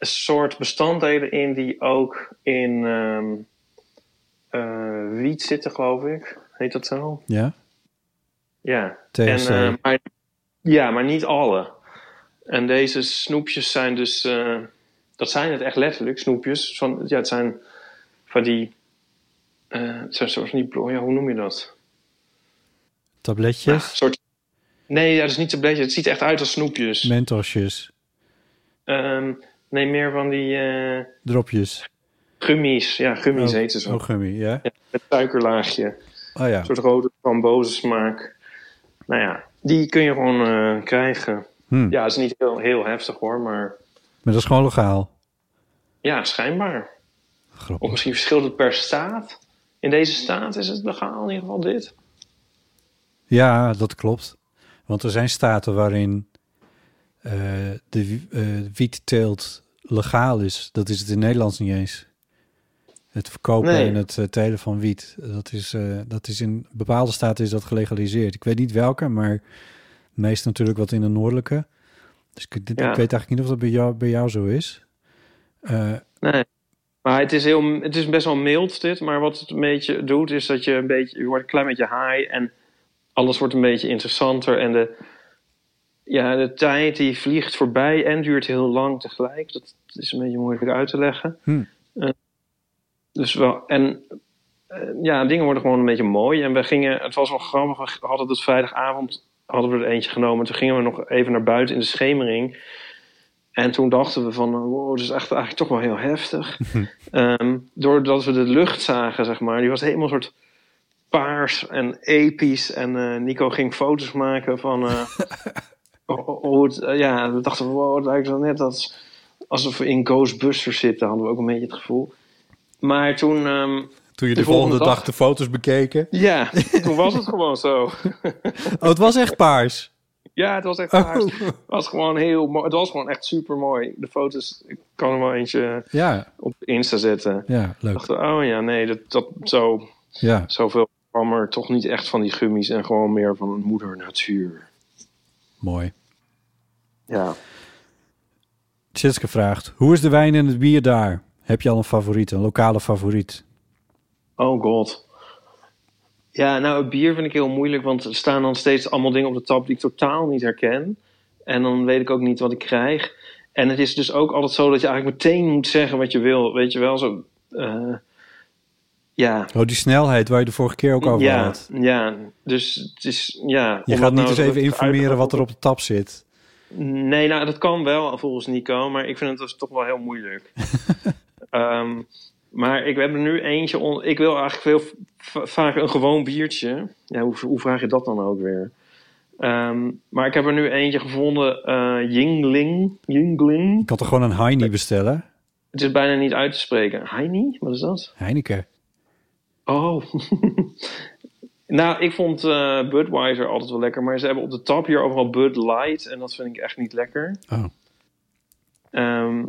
soort bestanddelen in die ook in ehm, eh, wiet zitten, geloof ik. Heet dat zo? Ja? Ja. THC. En, eh, maar, ja, maar niet alle. En deze snoepjes zijn dus... eh, dat zijn het echt letterlijk, snoepjes. Van, ja, het zijn van die... het zijn soort van die... Ja, hoe noem je dat? Tabletjes, Een soort... Nee, ja, dat is niet tabletje. Het ziet echt uit als snoepjes. mentosjes, Ehm, nee, meer van die eh, dropjes. gummies. Ja, gummies Oh, heet ze zo. Oh, gummy, ja? Met suikerlaagje. Oh ja. Een soort rode frambozen smaak. Nou ja, die kun je gewoon eh, krijgen. Hm. Ja, het is niet heel, heel heftig hoor, maar Maar dat is gewoon legaal. ja, schijnbaar. Of misschien verschilt het per staat. In deze staat is het legaal in ieder geval dit. Ja, dat klopt. Want er zijn staten waarin eh, de wi- eh, wietteelt legaal is. Dat is het in Nederlands niet eens. Het verkopen Nee. en het eh, telen van wiet. Dat is, dat is in bepaalde staten is dat gelegaliseerd. Ik weet niet welke, maar meest natuurlijk wat in de noordelijke. Dus ik, dit- Ja. ik weet eigenlijk niet of dat bij jou, bij jou zo is. Nee. Maar het is, heel, het is best wel mild dit. Maar wat het een beetje doet is dat je een beetje... Je wordt een klein beetje high en alles wordt een beetje interessanter. En de, ja, de tijd die vliegt voorbij en duurt heel lang tegelijk. Dat is een beetje moeilijk uit te leggen. Hm. Eh, dus wel... En eh, ja, dingen worden gewoon een beetje mooi. En we gingen... Het was wel grappig. We hadden het vrijdagavond... Hadden we er eentje genomen. Toen gingen we nog even naar buiten in de schemering. En toen dachten we van, wow, dat is echt eigenlijk toch wel heel heftig. Ehm, doordat we de lucht zagen, zeg maar, die was helemaal een soort paars en episch. En eh, Nico ging foto's maken van, oh, oh, hoe het, eh, ja, we dachten, wow, het lijkt wel net als, alsof we in Ghostbusters zitten. Hadden we ook een beetje het gevoel. Maar toen, ehm, Toen je De de, volgende volgende dag, dag- de foto's bekeken. ja, toen was het gewoon zo. Oh, het was echt paars. Ja, het was echt Oh. paars. Het was gewoon heel mooi. Het was gewoon echt super mooi. De foto's, ik kan er wel eentje Ja, op Insta zetten. ja, leuk. dacht, oh ja, nee, dat, dat zo, Ja, zoveel kwam er toch niet echt van die gummies en gewoon meer van moeder natuur. mooi. Ja. Tjitske vraagt, hoe is de wijn en het bier daar? Heb je al een favoriet, een lokale favoriet? Oh god. Ja, nou, het bier vind ik heel moeilijk, want er staan dan steeds allemaal dingen op de tap die ik totaal niet herken. En dan weet ik ook niet wat ik krijg. En het is dus ook altijd zo dat je eigenlijk meteen moet zeggen wat je wil. Weet je wel, zo... eh, ja, Oh, die snelheid waar je de vorige keer ook over ja, had. ja, dus het is, ja... Je gaat niet nou eens even uit- informeren wat er op de tap zit. Nee, nou, dat kan wel volgens Nico, maar ik vind het dus toch wel heel moeilijk. Ehm, maar ik heb er nu eentje. On... Ik wil eigenlijk veel vaak een gewoon biertje. Ja, hoe, hoe vraag je dat dan ook weer? Ehm, maar ik heb er nu eentje gevonden, eh Yingling. Yingling. Je kan toch gewoon een Heine bestellen? Het is bijna niet uit te spreken. Heini? Wat is dat? Heineken. Oh. nou, ik vond eh, Budweiser altijd wel lekker. Maar ze hebben op de tap hier overal Bud Light. En dat vind ik echt niet lekker. Oh. Ehm,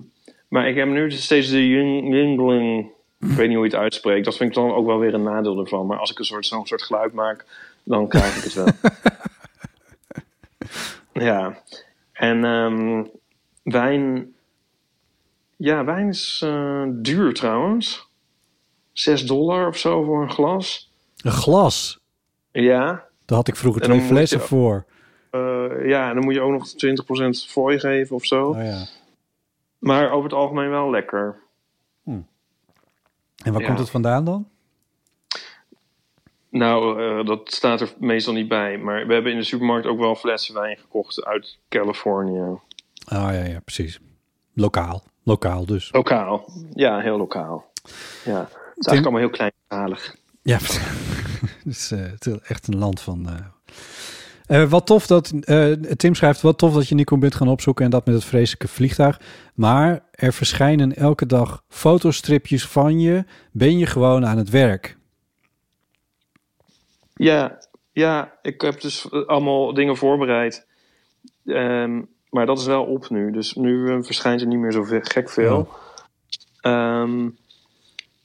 maar ik heb nu dus steeds de Yingling. Ik weet niet hoe je het uitspreekt. Dat vind ik dan ook wel weer een nadeel ervan. Maar als ik een soort, zo'n soort geluid maak, dan krijg ik het wel. ja. En ehm, wijn... Ja, wijn is eh, duur trouwens. 6 dollar of zo voor een glas. Een glas. Ja. Daar had ik vroeger twee flessen je- voor. Eh, ja, en dan moet je ook nog 20% fooi geven of zo. Oh ja. Maar over het algemeen wel lekker. En waar Ja. komt het vandaan dan? Nou, eh, dat staat er meestal niet bij. Maar we hebben in de supermarkt ook wel flessen wijn gekocht uit Californië. Oh ja, ja, precies. Lokaal. Lokaal dus. Lokaal. Ja, heel lokaal. Ja, het is eigenlijk allemaal heel kleinschalig. Ja, dus, eh, het is echt een land van... eh. Eh, wat tof dat... Tim schrijft, wat tof dat je Nico bent gaan opzoeken... en dat met het vreselijke vliegtuig. Maar er verschijnen elke dag fotostripjes van je. Ben je gewoon aan het werk? Ja, ja, ik heb dus allemaal dingen voorbereid. Ehm, maar dat is wel op nu. Dus nu verschijnt er niet meer zo gek veel. Ehm,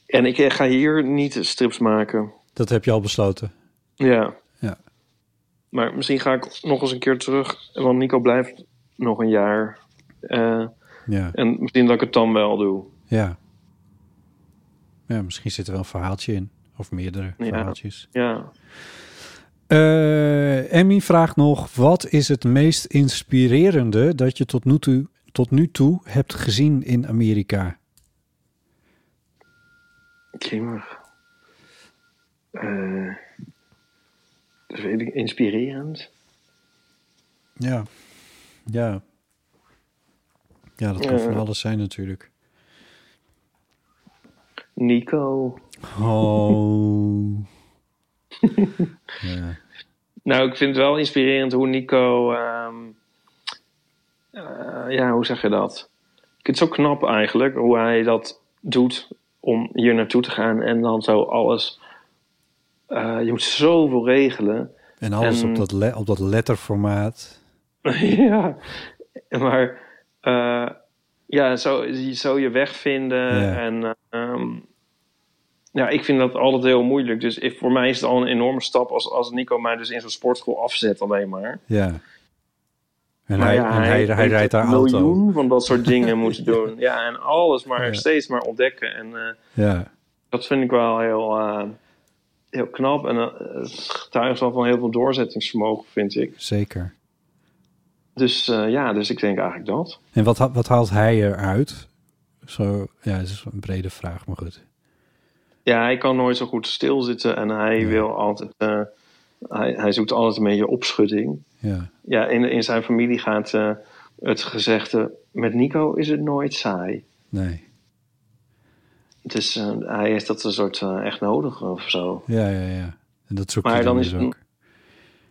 en ik ga hier niet strips maken. Dat heb je al besloten. Ja. Ja. Maar misschien ga ik nog eens een keer terug. Want Nico blijft nog een jaar. Eh, Ja, en misschien dat ik het dan wel doe. ja. Ja, misschien zit er wel een verhaaltje in. Of meerdere Ja. verhaaltjes. Ja. Eh, Emmy vraagt nog: wat is het meest inspirerende dat je tot nu toe, tot nu toe hebt gezien in Amerika? Kriemig. Eh dat weet ik, inspirerend. Ja, ja. Ja, dat kan Ja. van alles zijn natuurlijk. Nico. Oh. ja. Nou, ik vind het wel inspirerend hoe Nico. ehm, eh, ja, hoe zeg je dat? Ik vind het zo knap eigenlijk hoe hij dat doet om hier naartoe te gaan en dan zo alles. Eh, je moet zoveel regelen. En alles En- op, dat le- op dat letterformaat. ja, maar eh, ja, zo, zo je weg vinden. Ja. En ehm, ja, ik vind dat altijd heel moeilijk. Dus ik, voor mij is het al een enorme stap als, als Nico mij dus in zo'n sportschool afzet alleen maar. Ja. En, Maar hij, ja, en hij, rijdt daar een auto. miljoen van dat soort dingen moeten doen. Ja, en alles maar Ja. steeds maar ontdekken. En eh, Ja, dat vind ik wel heel, heel knap. En eh, het getuigt wel van heel veel doorzettingsvermogen, vind ik. zeker. Dus eh, ja, dus ik denk eigenlijk dat. En wat, wat haalt hij eruit? Zo, ja, het is een brede vraag, maar goed. Ja, hij kan nooit zo goed stilzitten en hij Ja. wil altijd. eh, hij, hij zoekt altijd een beetje opschudding. Ja, Ja, in, in zijn familie gaat het gezegde: met Nico is het nooit saai. nee. Dus eh, hij heeft dat een soort eh, echt nodig of zo. Ja, ja, ja. En dat zoekt Maar dan, dan dus is- ook.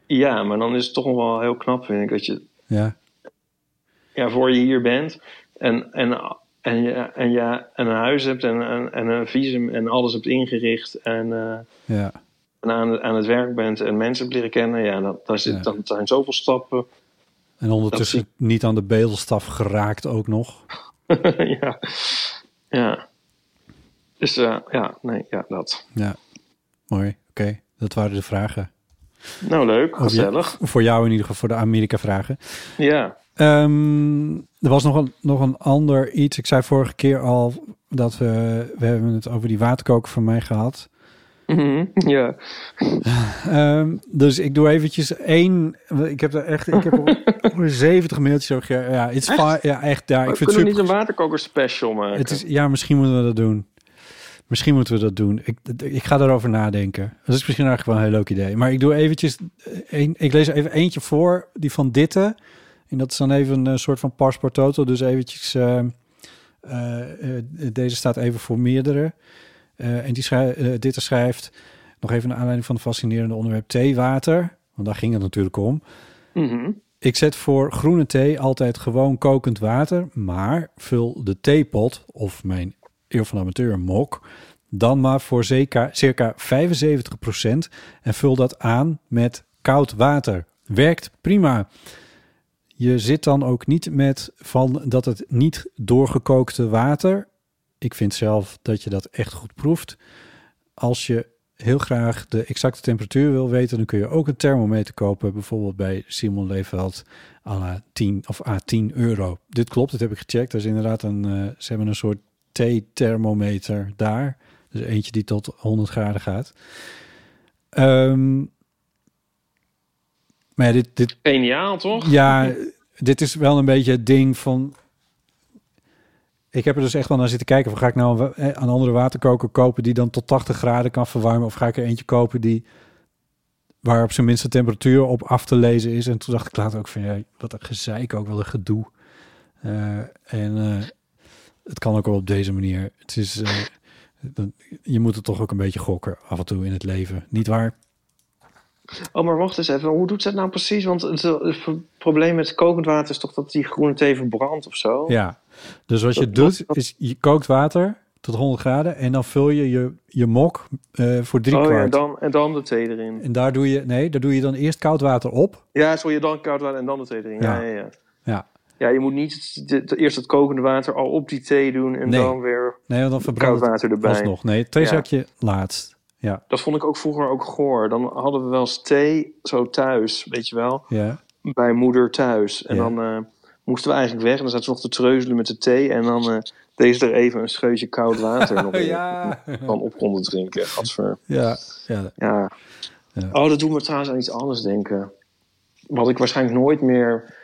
Ja, maar dan is het toch nog wel heel knap, vind ik, dat je Ja. ja, voor je hier bent. En, en, en, je, en je en een huis hebt en, en, en een visum en alles hebt ingericht. En, eh, Ja. en aan, aan het werk bent en mensen hebt leren kennen. Ja, dat, daar zit, Ja. dan zijn zoveel stappen. En ondertussen niet aan de bedelstaf geraakt ook nog. ja. ja. Dus eh, ja, nee, ja, dat. Ja. Mooi. Oké. Dat waren de vragen. Nou, leuk. Je- Gezellig. voor jou in ieder geval, voor de Amerika-vragen. Ja. Ehm, er was nog een, nog een ander iets. Ik zei vorige keer al dat we... We hebben het over die waterkoker van mij gehad. Mhm, ja. Ehm, dus ik doe eventjes één... Ik heb er echt... Ik heb er 70 mailtjes over. Ja, it's fine. Ja, echt. Ja, ik we vind het kunnen super... niet een waterkoker special maken. Het is, ja, misschien moeten we dat doen. Misschien moeten we dat doen. Ik, ik ga erover nadenken. Dat is misschien eigenlijk wel een heel leuk idee. Maar ik doe eventjes... eh, Een, ik lees er even eentje voor, die van Ditte. En dat is dan even een soort van paspoort total. Dus eventjes... eh, eh, eh, deze staat even voor meerdere. Eh, en die schrij, eh, Ditte schrijft... Nog even naar aanleiding van het fascinerende onderwerp theewater. Want daar ging het natuurlijk om. Mhm. Ik zet voor groene thee altijd gewoon kokend water, maar vul de theepot of mijn van amateur mok dan maar voor circa, circa 75% en vul dat aan met koud water. Werkt prima. Je zit dan ook niet met van dat het niet doorgekookte water. Ik vind zelf dat je dat echt goed proeft. Als je heel graag de exacte temperatuur wil weten, dan kun je ook een thermometer kopen, bijvoorbeeld bij Simon Leefveld à la 10 of à 10 euro. Dit klopt, dat heb ik gecheckt. Er is inderdaad een, eh, ze hebben een soort thee-thermometer daar. Dus eentje die tot 100 graden gaat. Ehm, maar ja, dit, dit, Geniaal, toch? ja, dit is wel een beetje het ding van. Ik heb er dus echt wel naar zitten kijken. Van ga ik nou een, eh, een andere waterkoker kopen die dan tot 80 graden kan verwarmen? Of ga ik er eentje kopen die waar op zijn minste temperatuur op af te lezen is? En toen dacht ik later ook van ja, wat een gezeik ook wel een gedoe. Eh, en eh, het kan ook wel op deze manier. Het is, eh, je moet het toch ook een beetje gokken af en toe in het leven, niet waar? Oh, maar wacht eens even. Hoe doet ze dat nou precies? Want het, het probleem met kokend water is toch dat die groene thee verbrandt of zo? Ja, dus wat je doet dat- is je kookt water tot 100 graden en dan vul je je, je mok eh, voor drie oh ja, kwart. dan, en dan de thee erin. En daar doe je, nee, daar doe je dan eerst koud water op. Ja, sorry, dan koud water en dan de thee erin. Ja, Ja. ja, ja. Ja, Ja, je moet niet het- eerst het kokende water al op die thee doen en Nee. dan weer nee, want dan koud verbrandt water erbij. alsnog. Nee, theezakje laatst. Ja, Dat vond ik ook vroeger ook goor. Dan hadden we wel eens thee zo thuis, weet je wel, ja, bij moeder thuis. En Ja. dan eh, moesten we eigenlijk weg en dan zaten ze nog te treuzelen met de thee. En dan eh deed ze er even een scheutje koud water nog ja, Dan op konden drinken. Gadver. ja, ja. Ja. Ja. Oh, dat doet me trouwens aan iets anders denken. Wat ik waarschijnlijk nooit meer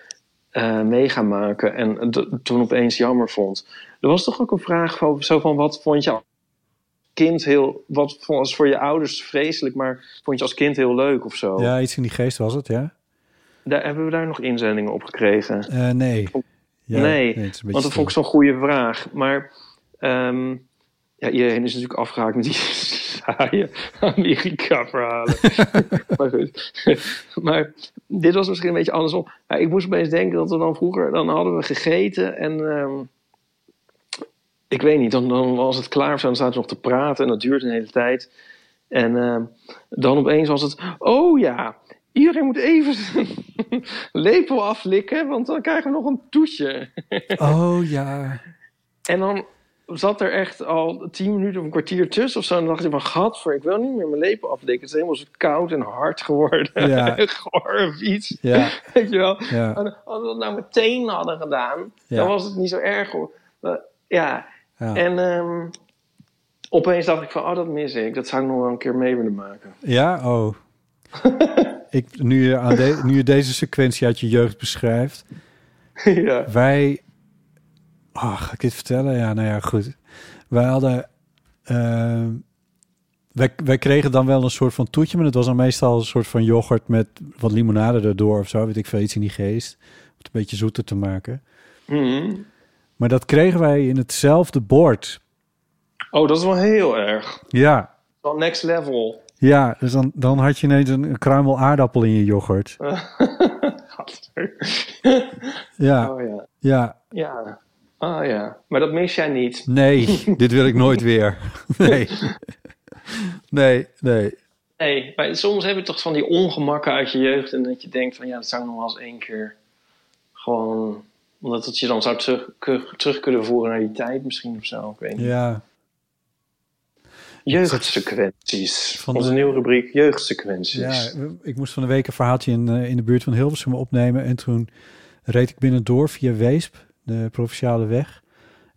eh mee ga maken. En toen opeens jammer vond. Er was toch ook een vraag van, zo van wat vond je als kind heel... Wat was voor je ouders vreselijk, maar vond je als kind heel leuk of zo? ja, iets in die geest was het, ja? Daar, hebben we daar nog inzendingen op gekregen? Eh, nee. Ja, nee, een beetje want dat vond ik zo'n goede vraag. Maar ehm, ja, iedereen is natuurlijk afgehaakt met die saaie Amerika-verhalen. maar goed. maar dit was misschien een beetje andersom. Ja, ik moest opeens denken dat we dan vroeger... Dan hadden we gegeten en... ehm, ik weet niet, dan, dan was het klaar of. Dan zaten we nog te praten en dat duurde een hele tijd. En ehm, dan opeens was het... Oh ja, iedereen moet even zijn lepel aflikken... want dan krijgen we nog een toetje. Oh ja. En dan zat er echt al tien minuten of een kwartier tussen of zo. En dan dacht ik van, gadver, ik wil niet meer mijn lepel aflikken. Het is helemaal zo koud en hard geworden. Ja. Goor of iets. Ja, Weet je wel? ja, Als we dat nou meteen hadden gedaan, Ja. dan was het niet zo erg. hoor. Ja, ja. en ehm, opeens dacht ik van, oh, dat mis ik. Dat zou ik nog wel een keer mee willen maken. Ja, oh. ik, nu, je aan de- nu je deze sequentie uit je jeugd beschrijft. ja. Wij... Oh, ga ik dit vertellen? Ja, nou ja, goed. Wij hadden... eh, wij, wij kregen dan wel een soort van toetje, maar het was dan meestal een soort van yoghurt met wat limonade erdoor of zo, weet ik veel, iets in die geest. Om het een beetje zoeter te maken. Mhm. Maar dat kregen wij in hetzelfde bord. Oh, dat is wel heel erg. Ja, Wel next level. ja dus dan, dan had je ineens een, een kruimel aardappel in je yoghurt. Ja, Oh ja. ja. Ja. Oh ja. Maar dat mis jij niet. Nee, dit wil ik nooit weer. Nee. Nee, nee. Nee, maar soms heb je toch van die ongemakken uit je jeugd. En dat je denkt van ja, dat zou ik nog wel eens één keer gewoon... Omdat het je dan zou terug, terug, kunnen voeren naar die tijd misschien of zo. Ik weet niet. Ja, Jeugdsequenties. Van Onze de- nieuwe rubriek Jeugdsequenties. ja, ik moest van de week een verhaaltje in, eh, in de buurt van Hilversum opnemen. En toen reed ik binnendoor via Weesp, de provinciale weg.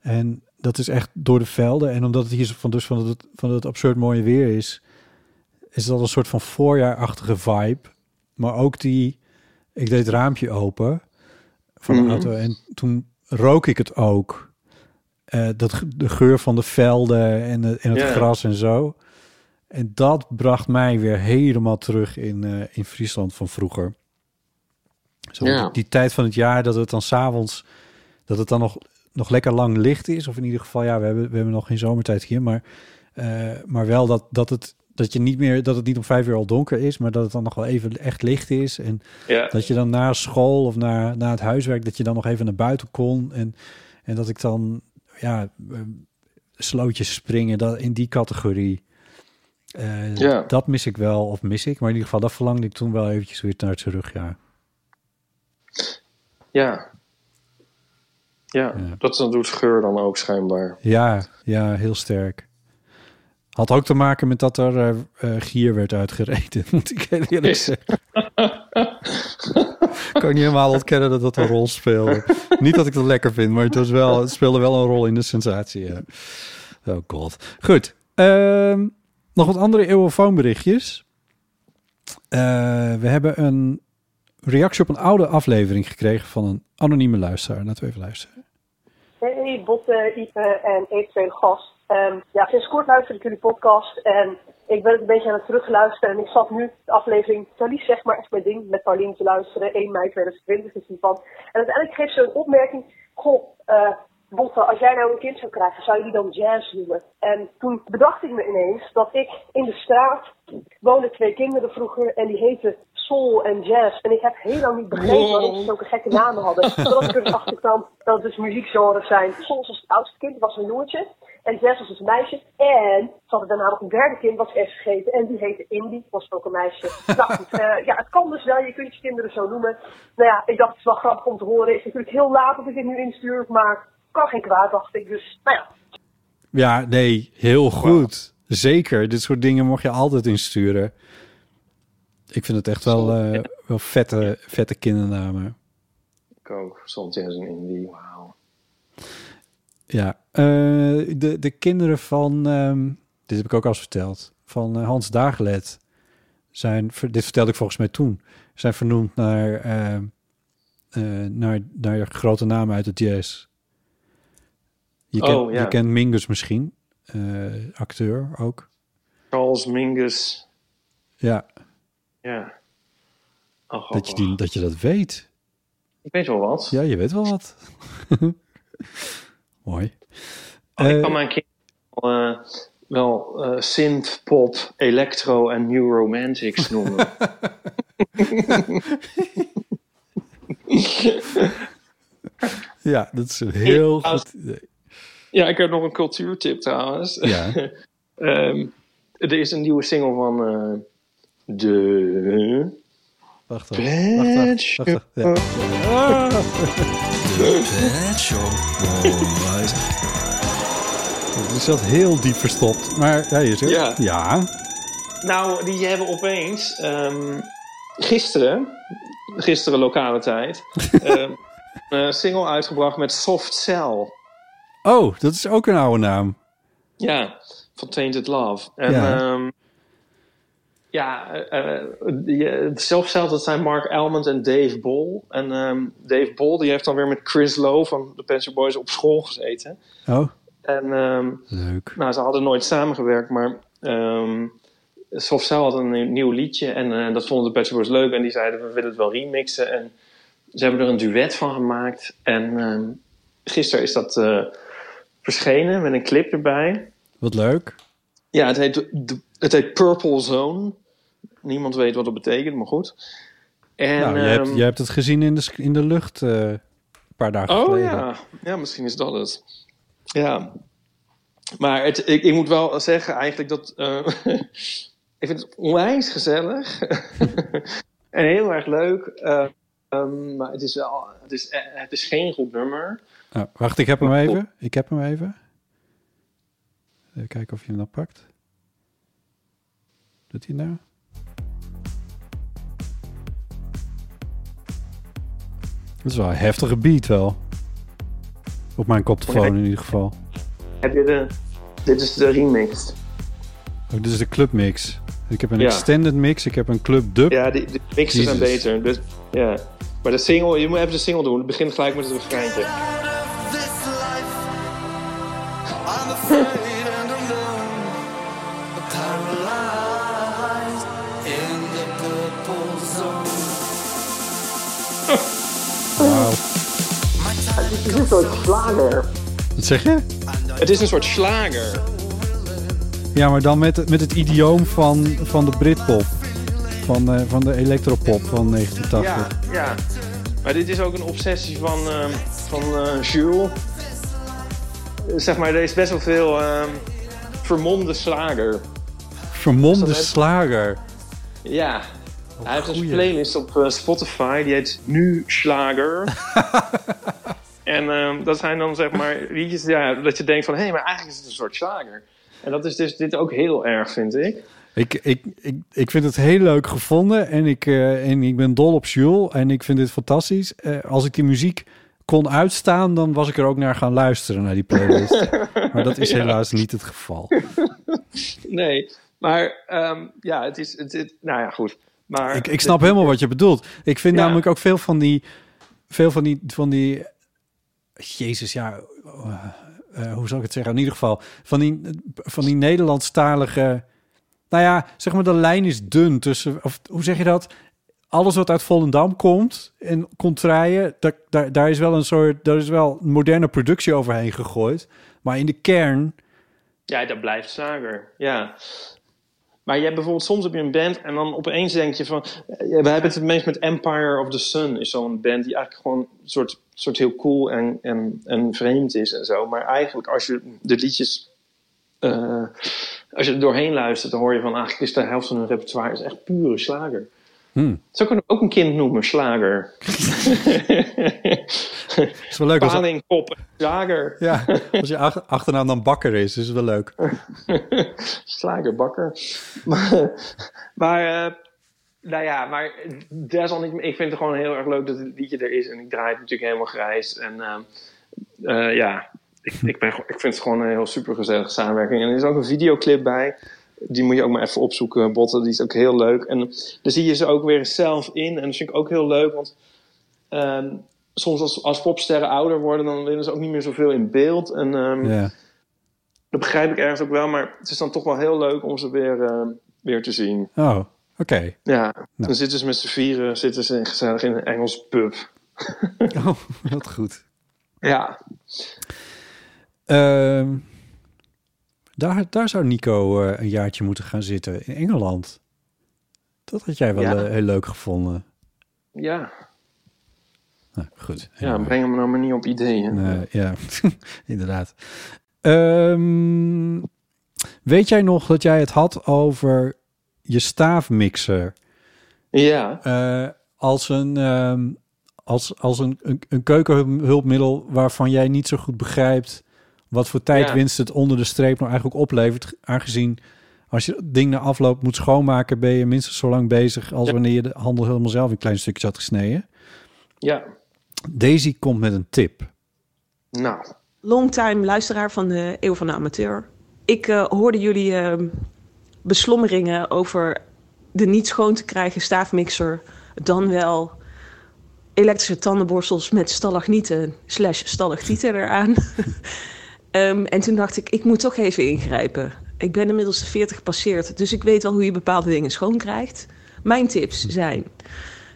En dat is echt door de velden. En omdat het hier zo van, dus van, het, van het absurd mooie weer is, is het al een soort van voorjaarachtige vibe. Maar ook die, ik deed het raampje open van de Mhm. auto en toen rook ik het ook. Eh, dat, de geur van de velden en, het- en het gras en zo. En dat bracht mij weer helemaal terug in, eh, in Friesland van vroeger. Zo, die, die tijd van het jaar dat het dan s'avonds, dat het dan nog, nog lekker lang licht is. Of in ieder geval, ja, we hebben, we hebben nog geen zomertijd hier. Maar, eh, maar wel dat, dat, het, dat je niet meer, dat het niet om vijf uur al donker is, maar dat het dan nog wel even echt licht is. En Ja. dat je dan na school of na, na het huiswerk, dat je dan nog even naar buiten kon. En, en dat ik dan, ja, eh, slootjes springen, dat, in die categorie. Eh, Ja. Dat mis ik wel, of mis ik. Maar in ieder geval, dat verlangde ik toen wel eventjes weer naar terug, ja. Ja. Ja, Ja. dat doet geur dan ook schijnbaar. Ja, ja, heel sterk. Had ook te maken met dat er eh, eh, gier werd uitgereden, moet ik heel eerlijk zeggen. Ik kan niet helemaal ontkennen dat dat een rol speelde. niet dat ik dat lekker vind, maar het, was wel, het speelde wel een rol in de sensatie. ja. Oh god. Goed. Ehm, nog wat andere eeuwenfoonberichtjes. Eh we hebben een reactie op een oude aflevering gekregen van een anonieme luisteraar. Laten we even luisteren. Hey Botte, Ipe en eventuele gast. Ehm, ja, sinds kort luister ik jullie podcast en ik ben het een beetje aan het terugluisteren. En ik zat nu de aflevering Thalys zeg maar echt mijn ding met Paulien te luisteren. 1 mei 2020 is die van. En uiteindelijk geeft ze een opmerking. Goh, eh Botte, als jij nou een kind zou krijgen, zou je die dan jazz noemen? En toen bedacht ik me ineens dat ik in de straat woonden twee kinderen vroeger en die heten Soul en Jazz. En ik heb heel lang niet begrepen waarom ze zulke gekke namen hadden. Totdat ik er dus achter kwam dat het dus muziekgenres zijn. Soul was het oudste kind, was een jongetje. En Jazz was dus een meisje. En ze hadden daarna nog een derde kind, was vergeten. En die heette Indy, was ook een meisje. Nou goed, eh, ja, het kan dus wel. Je kunt je kinderen zo noemen. Nou ja, ik dacht het is wel grappig om te horen. Is natuurlijk heel laat dat ik dit nu instuur, maar kan geen kwaad, dacht ik. Dus, nou ja. Ja, nee, heel goed. Zeker, dit soort dingen mag je altijd insturen. Ik vind het echt wel, eh, wel vette, vette kindernamen. Ik ook. Soul Jazz en Indie, wauw. Ja, eh, de, de kinderen van, ehm, dit heb ik ook al eens verteld, van eh, Hans Dagelet zijn, ver- dit vertelde ik volgens mij toen, zijn vernoemd naar, eh, eh, naar, naar grote namen uit het jazz. Je, Oh, kent, ja. je kent Mingus misschien, eh, acteur ook. Charles Mingus. Ja, Ja. Oh, dat je, die, dat je dat weet. Ik weet wel wat. Ja, je weet wel wat. Mooi. Oh, ik Eh, kan mijn kind wel, wel eh, synth, pop, electro en new romantics noemen. ja, dat is een heel Ja, goed idee. ja, ik heb nog een cultuurtip trouwens. Ja. Ehm, er is een nieuwe single van de Wacht, wacht, wacht, wacht, wacht, ja. Het zat heel diep verstopt, maar ja, je zegt, Ja. ja. Nou, die hebben opeens ehm, gisteren, gisteren lokale tijd, ehm, een single uitgebracht met Soft Cell. Oh, dat is ook een oude naam. Ja, van Tainted Love. En Ja. ja, ja Soft Cell, dat zijn Mark Almond en Dave Bol. En ehm, Dave Bol, die heeft dan weer met Chris Lowe van de Pet Shop Boys op school gezeten. Oh, En ehm, leuk. Nou, ze hadden nooit samengewerkt, maar ehm Soft Cell had een nieuw- liedje en eh, dat vonden de Shop Boys leuk en die zeiden we willen het wel remixen en ze hebben er een duet van gemaakt en gisteren is dat eh, verschenen met een clip erbij. Wat leuk. Ja, het heet, het heet Purple Zone. Niemand weet wat dat betekent, maar goed. En, nou, je, hebt, ehm, je hebt het gezien in de, in de lucht eh, een paar dagen Oh geleden. ja. ja, misschien is dat het. Ja. Maar het, ik, ik moet wel zeggen eigenlijk dat... eh, ik vind het onwijs gezellig. en heel erg leuk. Eh, ehm, maar het is wel... Het is, het is geen goed nummer. Nou, wacht, ik heb hem even. Ik heb hem even. Even kijken of je hem dan pakt. Doet hij nou? Dat is wel een heftige beat wel. Op mijn koptelefoon in ieder geval. Heb je de... Dit is de remix. Oh, dit is de clubmix. Ik heb een Ja. extended mix, ik heb een club dub. Ja, die, de mixen zijn Jezus. beter. Dus, ja. Maar de single, je moet even de single doen. Het begint gelijk met het refreintje. Is een soort slager. Wat zeg je? Het is een soort slager. Ja, maar dan met, met het idioom van, van de Britpop. Van, eh, van de electropop van 1980. Ja, ja. Maar dit is ook een obsessie van, ehm, van eh, Jules. Eh, Zeg maar, er is best wel veel ehm, vermomde slager. Vermomde slager. Ja. Hij heeft een playlist op Spotify, die heet Nu Slager. en ehm, dat zijn dan zeg maar liedjes ja, dat je denkt van... hé, hey, maar eigenlijk is het een soort slager. En dat is dus dit ook heel erg, vind ik. Ik, ik, ik, ik vind het heel leuk gevonden en ik, eh, en ik ben dol op Jules en ik vind dit fantastisch. Eh, als ik die muziek kon uitstaan, dan was ik er ook naar gaan luisteren, naar die playlist. maar dat is Ja. helaas niet het geval. Nee, maar ehm, ja, het is... Het, het- nou ja, goed. Maar Ik, ik snap helemaal wat je bedoelt. Ik vind Ja. namelijk ook veel van die, veel van die, van die, Jezus, ja, eh, eh, hoe zal ik het zeggen? In ieder geval van die, van die Nederlandstalige, nou ja, zeg maar de lijn is dun tussen, of hoe zeg je dat? Alles wat uit Volendam komt en contraien, daar, daar, daar is wel een soort, daar is wel moderne productie overheen gegooid. Maar in de kern, Ja, dat blijft slager. Ja. Maar je hebt bijvoorbeeld, soms heb je een band en dan opeens denk je van... eh, We hebben het meest met Empire of the Sun, is zo'n band die eigenlijk gewoon een soort, soort heel cool en, en, en vreemd is en zo. Maar eigenlijk als je de liedjes... eh, als je er doorheen luistert, dan hoor je van eigenlijk is de helft van hun repertoire is echt pure slager. Hmm. Zo kunnen we ook een kind noemen, slager. is wel leuk als, Paling, pop, en slager. ja, als je ach- achternaam dan bakker is, is het wel leuk. Slagerbakker. maar, maar eh, nou ja, maar desalniettemin, ik vind het gewoon heel erg leuk dat het liedje er is. En ik draai het natuurlijk helemaal grijs. En ehm, eh, ja, ik, ik, ben, ik vind het gewoon een heel super gezellige samenwerking. En er is ook een videoclip bij. Die moet je ook maar even opzoeken, Botten. Die is ook heel leuk. En daar zie je ze ook weer zelf in. En dat vind ik ook heel leuk, want ehm, soms als, als popsterren ouder worden, dan willen ze ook niet meer zoveel in beeld. En Ja. dat begrijp ik ergens ook wel, maar het is dan toch wel heel leuk om ze weer, eh, weer te zien. Oh, oké. Ja, Nou. dan zitten ze met z'n vieren zitten ze gezellig in een Engels pub. Oh, wat goed. Ja, Ehm, daar, daar zou Nico eh, een jaartje moeten gaan zitten in Engeland. Dat had jij wel Ja. eh, heel leuk gevonden. ja. Nou, goed. ja breng hem nou maar niet op ideeën. Ja, inderdaad. Ehm, weet jij nog dat jij het had over je staafmixer Ja, eh, als een, ehm, als, als een, een, een keukenhulpmiddel waarvan jij niet zo goed begrijpt wat voor tijdwinst het onder de streep nou eigenlijk oplevert, aangezien als je het ding na afloop moet schoonmaken, ben je minstens zo lang bezig als wanneer je de handel helemaal zelf in kleine stukjes had gesneden. ja. Daisy komt met een tip. Nou, longtime luisteraar van de Eeuw van de Amateur. Ik eh, hoorde jullie eh, beslommeringen over de niet schoon te krijgen staafmixer, dan wel elektrische tandenborstels met stalagnieten slash stalactieten eraan. Ehm, en toen dacht ik, ik moet toch even ingrijpen. Ik ben inmiddels de 40 gepasseerd, dus ik weet wel hoe je bepaalde dingen schoon krijgt. Mijn tips zijn...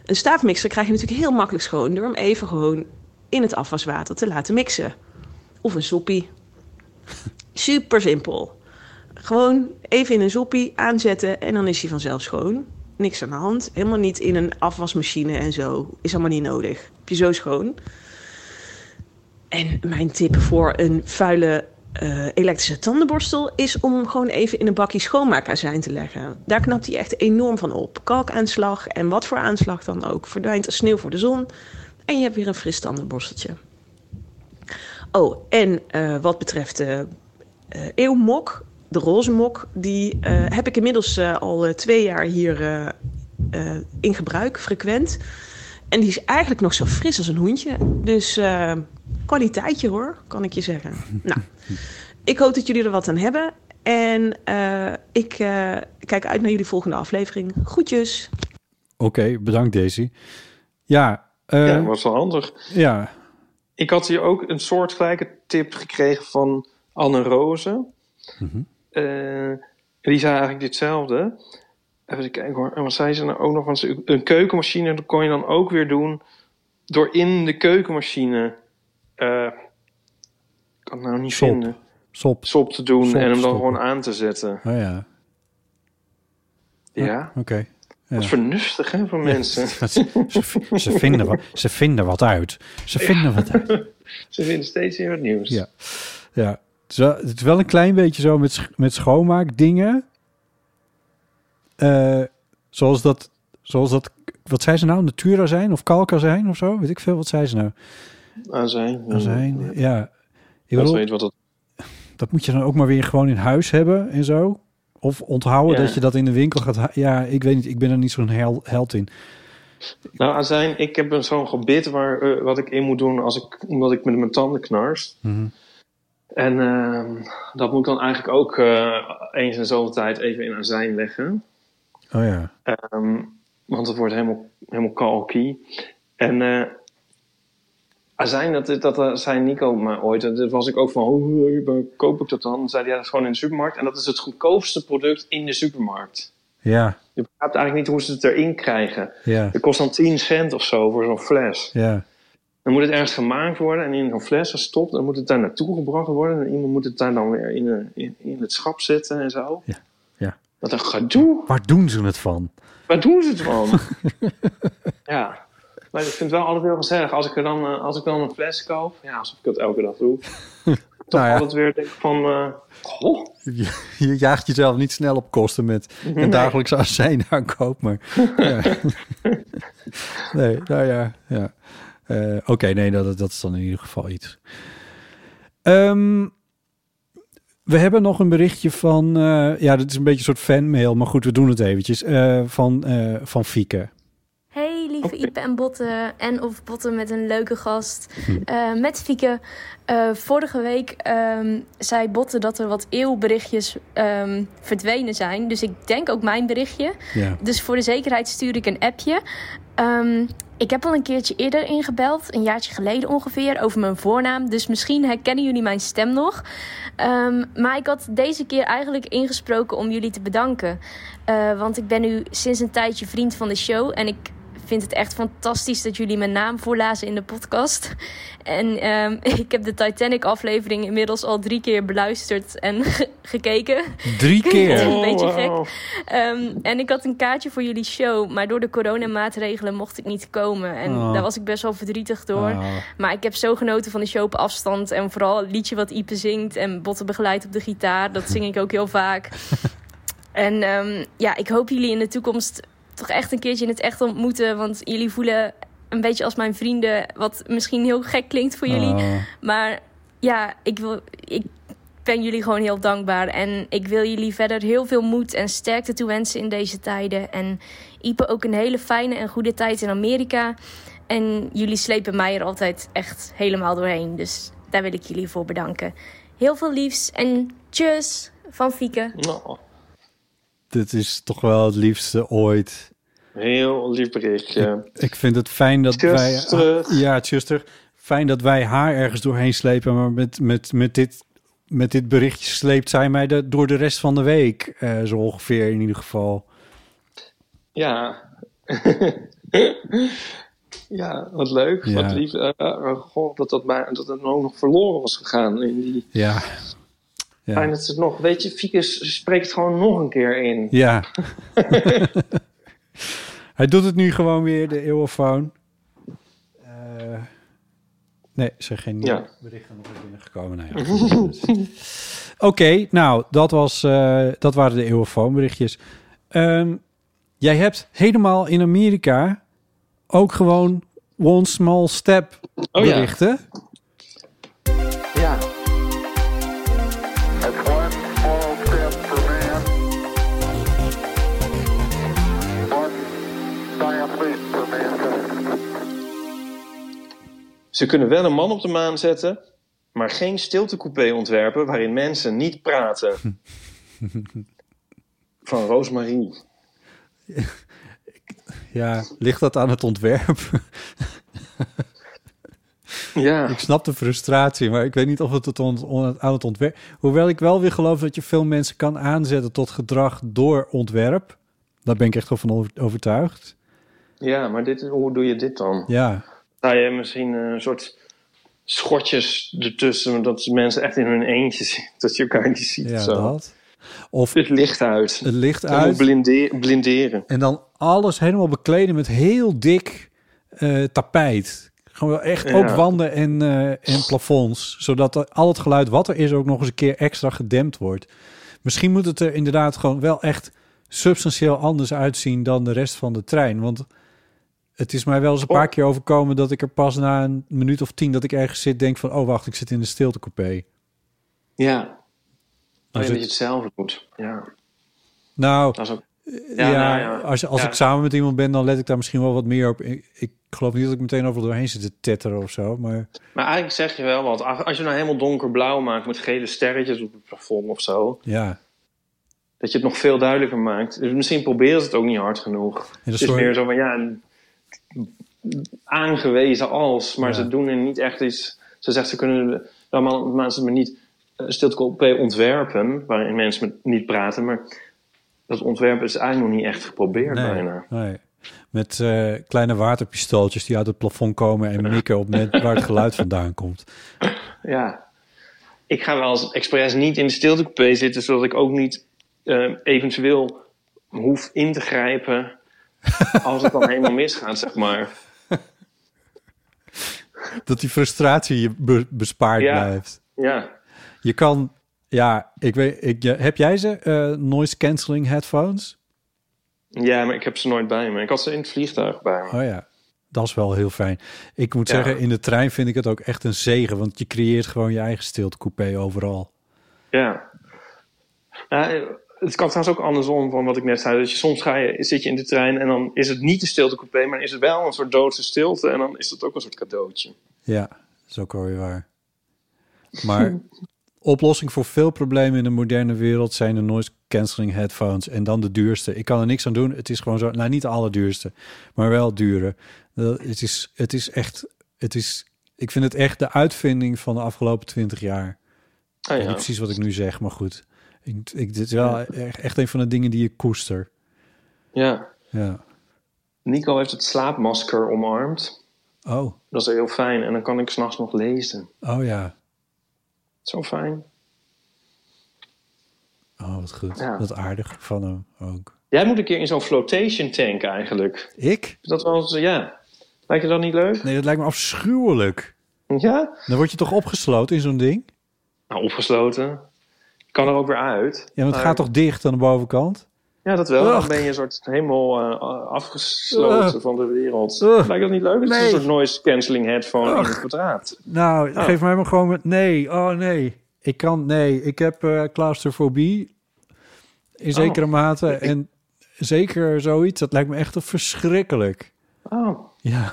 Een staafmixer krijg je natuurlijk heel makkelijk schoon... door hem even gewoon in het afwaswater te laten mixen. Of een soepie. Super simpel. Gewoon even in een soepie aanzetten en dan is hij vanzelf schoon. niks aan de hand. Helemaal niet in een afwasmachine en zo. Is allemaal niet nodig. Heb je zo schoon. En mijn tip voor een vuile eh, elektrische tandenborstel is om gewoon even in een bakje schoonmaakazijn te leggen. Daar knapt hij echt enorm van op. Kalkaanslag en wat voor aanslag dan ook. Verdwijnt als sneeuw voor de zon. En je hebt weer een fris tandenborsteltje. Oh, en eh, wat betreft de eh, eeuwmok, de roze mok, die heb ik inmiddels al twee jaar hier in gebruik, frequent. En die is eigenlijk nog zo fris als een hoentje. Dus kwaliteitje hoor, kan ik je zeggen. nou, ik hoop dat jullie er wat aan hebben. En eh, ik eh, kijk uit naar jullie volgende aflevering. Groetjes. Oké, bedankt Daisy. Ja, eh, ja, was wel handig. ja. Ik had hier ook een soortgelijke tip gekregen van Anne Roze. Eh, die zei eigenlijk hetzelfde. Even kijken hoor. En wat zei ze nou ook nog? Want een keukenmachine, dat kon je dan ook weer doen door in de keukenmachine. Eh, ik kan het nou niet Sop. vinden. Sop. Sop te doen Sop en hem dan stoppen. gewoon aan te zetten. Oh ja, Ja, oké. dat is vernuftig hè, van mensen. ze, ze, ze vinden wat, ze vinden wat uit. Ze vinden wat uit. Ze vinden steeds weer wat nieuws. Ja. Ja, het is wel, een klein beetje zo met, met schoonmaakdingen. Eh zoals dat, zoals dat, wat zei ze nou? Natura zijn of kalka zijn of zo? Weet ik veel, wat zei ze nou? Azijn. Azijn, ja. Ik Ik bedoel, weet wat dat dat moet je dan ook maar weer gewoon in huis hebben en zo. Of onthouden Ja. dat je dat in de winkel gaat Ja, ik weet niet, ik ben er niet zo'n hel, held in. Nou, azijn, ik heb een zo'n gebit waar, eh, wat ik in moet doen als ik, omdat ik met mijn tanden knars. Mhm. En ehm, dat moet ik dan eigenlijk ook eh, eens in zoveel tijd even in azijn leggen. Oh ja. Ehm, want het wordt helemaal, helemaal kalky. En eh azijn, dat, dat eh, zei Nico maar ooit. En Daar was ik ook van, hoe waar koop ik dat dan? Dan zei hij, ja, dat is gewoon in de supermarkt. En dat is het goedkoopste product in de supermarkt. Ja, Je begrijpt eigenlijk niet hoe ze het erin krijgen. ja, Het kost dan 10 cent of zo voor zo'n fles. ja. Dan moet het ergens gemaakt worden en in zo'n fles gestopt. Dan moet het daar naartoe gebracht worden. En iemand moet het daar dan weer in, een- in, in het schap zetten en zo. Ja, ja. Wat een gedoe. Waar doen ze het van? Waar doen ze het van? ja. Maar ik vind het wel altijd heel gezellig. Als ik, er dan, eh, als ik dan een fles koop. Ja, alsof ik dat elke dag doe. Toch Nou ja. altijd weer denk ik van... eh goh, Je, je jaagt jezelf niet snel op kosten met een dagelijkse azijn aankoop, maar... Ja. nee, nou ja, ja. Eh, Oké, nee, dat, dat is dan in ieder geval iets. Ehm, we hebben nog een berichtje van... ja, dit is een beetje een soort fanmail, maar goed, we doen het eventjes. van, van Fieke. Ipe en Botte en of Botte met een leuke gast. Eh, met Fieke. Eh, vorige week ehm, zei Botte dat er wat eeuwberichtjes ehm, verdwenen zijn. Dus ik denk ook mijn berichtje. Ja. Dus voor de zekerheid stuur ik een appje. Ehm, ik heb al een keertje eerder ingebeld, een jaartje geleden ongeveer, over mijn voornaam. Dus misschien herkennen jullie mijn stem nog. Maar ik had deze keer eigenlijk ingesproken om jullie te bedanken. Eh, want ik ben nu sinds een tijdje vriend van de show. En ik vind het echt fantastisch dat jullie mijn naam voorlazen in de podcast. En ehm, ik heb de Titanic-aflevering inmiddels al drie keer beluisterd en ge- gekeken. Drie keer. een beetje Oh, gek. Ehm, en ik had een kaartje voor jullie show, maar door de coronamaatregelen mocht ik niet komen. En Oh. daar was ik best wel verdrietig door. Ah, Maar ik heb zo genoten van de show op afstand. En vooral het liedje wat Ipe zingt en Botte begeleidt op de gitaar. Dat zing ik ook heel vaak. En ehm, ja, ik hoop jullie in de toekomst toch echt een keertje in het echt ontmoeten. Want jullie voelen een beetje als mijn vrienden. Wat misschien heel gek klinkt voor jullie. ah. Maar ja, ik, wil, ik ben jullie gewoon heel dankbaar. En ik wil jullie verder heel veel moed en sterkte toewensen in deze tijden. En Ipe ook een hele fijne en goede tijd in Amerika. En jullie slepen mij er altijd echt helemaal doorheen. Dus daar wil ik jullie voor bedanken. Heel veel liefs en tjus van Fieke. Nou, Dit is toch wel het liefste ooit. heel lief berichtje. Ik vind het fijn dat wij... terug. Ja, terug. Fijn dat wij haar ergens doorheen slepen. Maar met, met, met, dit, met dit berichtje sleept zij mij de, door de rest van de week. eh, zo ongeveer in ieder geval. Ja. ja, wat leuk. Ja. Wat lief. Eh, eh, goh, dat dat, bij, dat het ook nog verloren was gegaan. In die... Ja. Fijn Ja. dat ze het nog... Weet je, Fiekes spreekt gewoon nog een keer in. Ja. Hij doet het nu gewoon weer, de eeuwenfoon. Eh, nee, er zijn geen Ja. berichten nog binnengekomen. Nou ja. Oké, nou, dat, was, eh, dat waren de eeuwenfoon-berichtjes. Ehm, jij hebt helemaal in Amerika ook gewoon one small step Oh berichten. Ja. Ze kunnen wel een man op de maan zetten, maar geen stiltecoupé ontwerpen waarin mensen niet praten. Van Roosmarie. Ja, ligt dat aan het ontwerp? Ja. Ik snap de frustratie, maar ik weet niet of het het aan het ontwerp... Hoewel ik wel weer geloof dat je veel mensen kan aanzetten tot gedrag door ontwerp. Daar ben ik echt wel van over- overtuigd. Ja, maar dit, hoe doe je dit dan? Ja, Sta je misschien eh, een soort schotjes ertussen, dat mensen echt in hun eentje zitten, dat je elkaar niet ziet. ja zo. dat. Of Het licht uit. het licht uit blinde- blinderen. en dan alles helemaal bekleden met heel dik eh, tapijt. Gewoon echt Ja. ook wanden en, eh, en plafonds. Zodat al het geluid wat er is ook nog eens een keer extra gedempt wordt. Misschien moet het er inderdaad gewoon wel echt substantieel anders uitzien dan de rest van de trein. Want het is mij wel eens een paar Oh. keer overkomen dat ik er pas na een minuut of tien dat ik ergens zit denk van oh wacht ik zit in de stiltecoupé. Ja. Dat je het zelf doet. Ja, Nou dat is ook... ja, Ja, nou ja. als, als Ja. ik samen met iemand ben dan let ik daar misschien wel wat meer op. Ik, ik geloof niet dat ik meteen over doorheen zit te tetteren of zo, maar Maar eigenlijk zeg je wel wat. Als je nou helemaal donkerblauw maakt met gele sterretjes op het plafond of zo, ja. dat je het nog veel duidelijker maakt. Dus misschien proberen ze het ook niet hard genoeg. Het is soort- meer zo van, ja, aangewezen als, maar Ja. ze doen er niet echt iets. Ze zegt, ze kunnen allemaal mensen maar niet uh, stiltecoupé ontwerpen, waarin mensen met niet praten, maar dat ontwerp is eigenlijk nog niet echt geprobeerd Nee, bijna. nee. Met eh, kleine waterpistooltjes die uit het plafond komen en mikken op net waar het geluid vandaan komt. Ja. Ik ga wel eens expres niet in de stiltecoupé zitten, zodat ik ook niet eh, eventueel hoef in te grijpen als het dan helemaal misgaat, zeg maar. Dat die frustratie je be- bespaard Ja. blijft. Ja. Je kan, ja, ik weet, ik, heb jij ze eh, noise cancelling headphones? ja, maar ik heb ze nooit bij me. Ik had ze in het vliegtuig bij me. Oh ja, dat is wel heel fijn. Ik moet Ja. zeggen, in de trein vind ik het ook echt een zegen, want je creëert gewoon je eigen stiltecoupé overal. Ja. Ja, eh, het kan trouwens ook andersom van wat ik net zei. Dat je soms ga je, zit je in de trein en dan is het niet de stiltecoupé, maar is het wel een soort doodse stilte. En dan is dat ook een soort cadeautje. Ja, is ook alweer waar. Maar oplossing voor veel problemen in de moderne wereld zijn de noise cancelling headphones en dan de duurste. Ik kan er niks aan doen. Het is gewoon zo, nou niet de allerduurste, maar wel dure. Dat- Het is, het is echt, het is, ik vind het echt de uitvinding van de afgelopen twintig jaar. Ah, ja. precies wat ik nu zeg, maar goed. Ik, ik, dit is wel echt, een van de dingen die ik koester. ja. Ja. Nico heeft het slaapmasker omarmd. Oh, Dat is heel fijn. En dan kan ik s'nachts nog lezen. oh ja. Zo fijn. Oh, wat goed. Ja. Wat aardig van hem ook. Jij moet een keer in zo'n flotation tank eigenlijk. Ik? Dat eens, ja. Lijkt je dat niet leuk? Nee, dat lijkt me afschuwelijk. Ja? Dan word je toch opgesloten in zo'n ding? Nou, opgesloten. Kan er ook weer uit. Ja, maar het gaat toch dicht aan de bovenkant? Ja, dat wel. Dan ben je een soort helemaal eh, afgesloten van de wereld. Lijkt dat niet leuk? Het is Nee. een soort noise cancelling headphone in het kwadraat. Nou, Oh. geef mij maar gewoon met... Nee, oh nee. Ik kan... Nee, ik heb eh claustrofobie. In zekere mate. En zeker zoiets, dat lijkt me echt verschrikkelijk. Oh. Ja.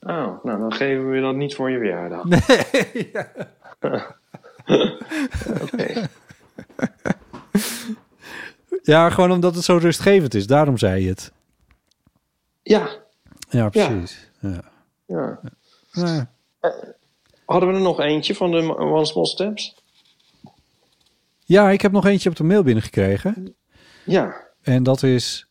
oh, nou dan geven we dat niet voor je verjaardag. Nee. Oké. Ja, gewoon omdat het zo rustgevend is. Daarom zei je het. Ja, Ja, precies. Ja. ja. Ja. Hadden we er nog eentje van de One Small Steps? ja, ik heb nog eentje op de mail binnengekregen. Ja. En dat is...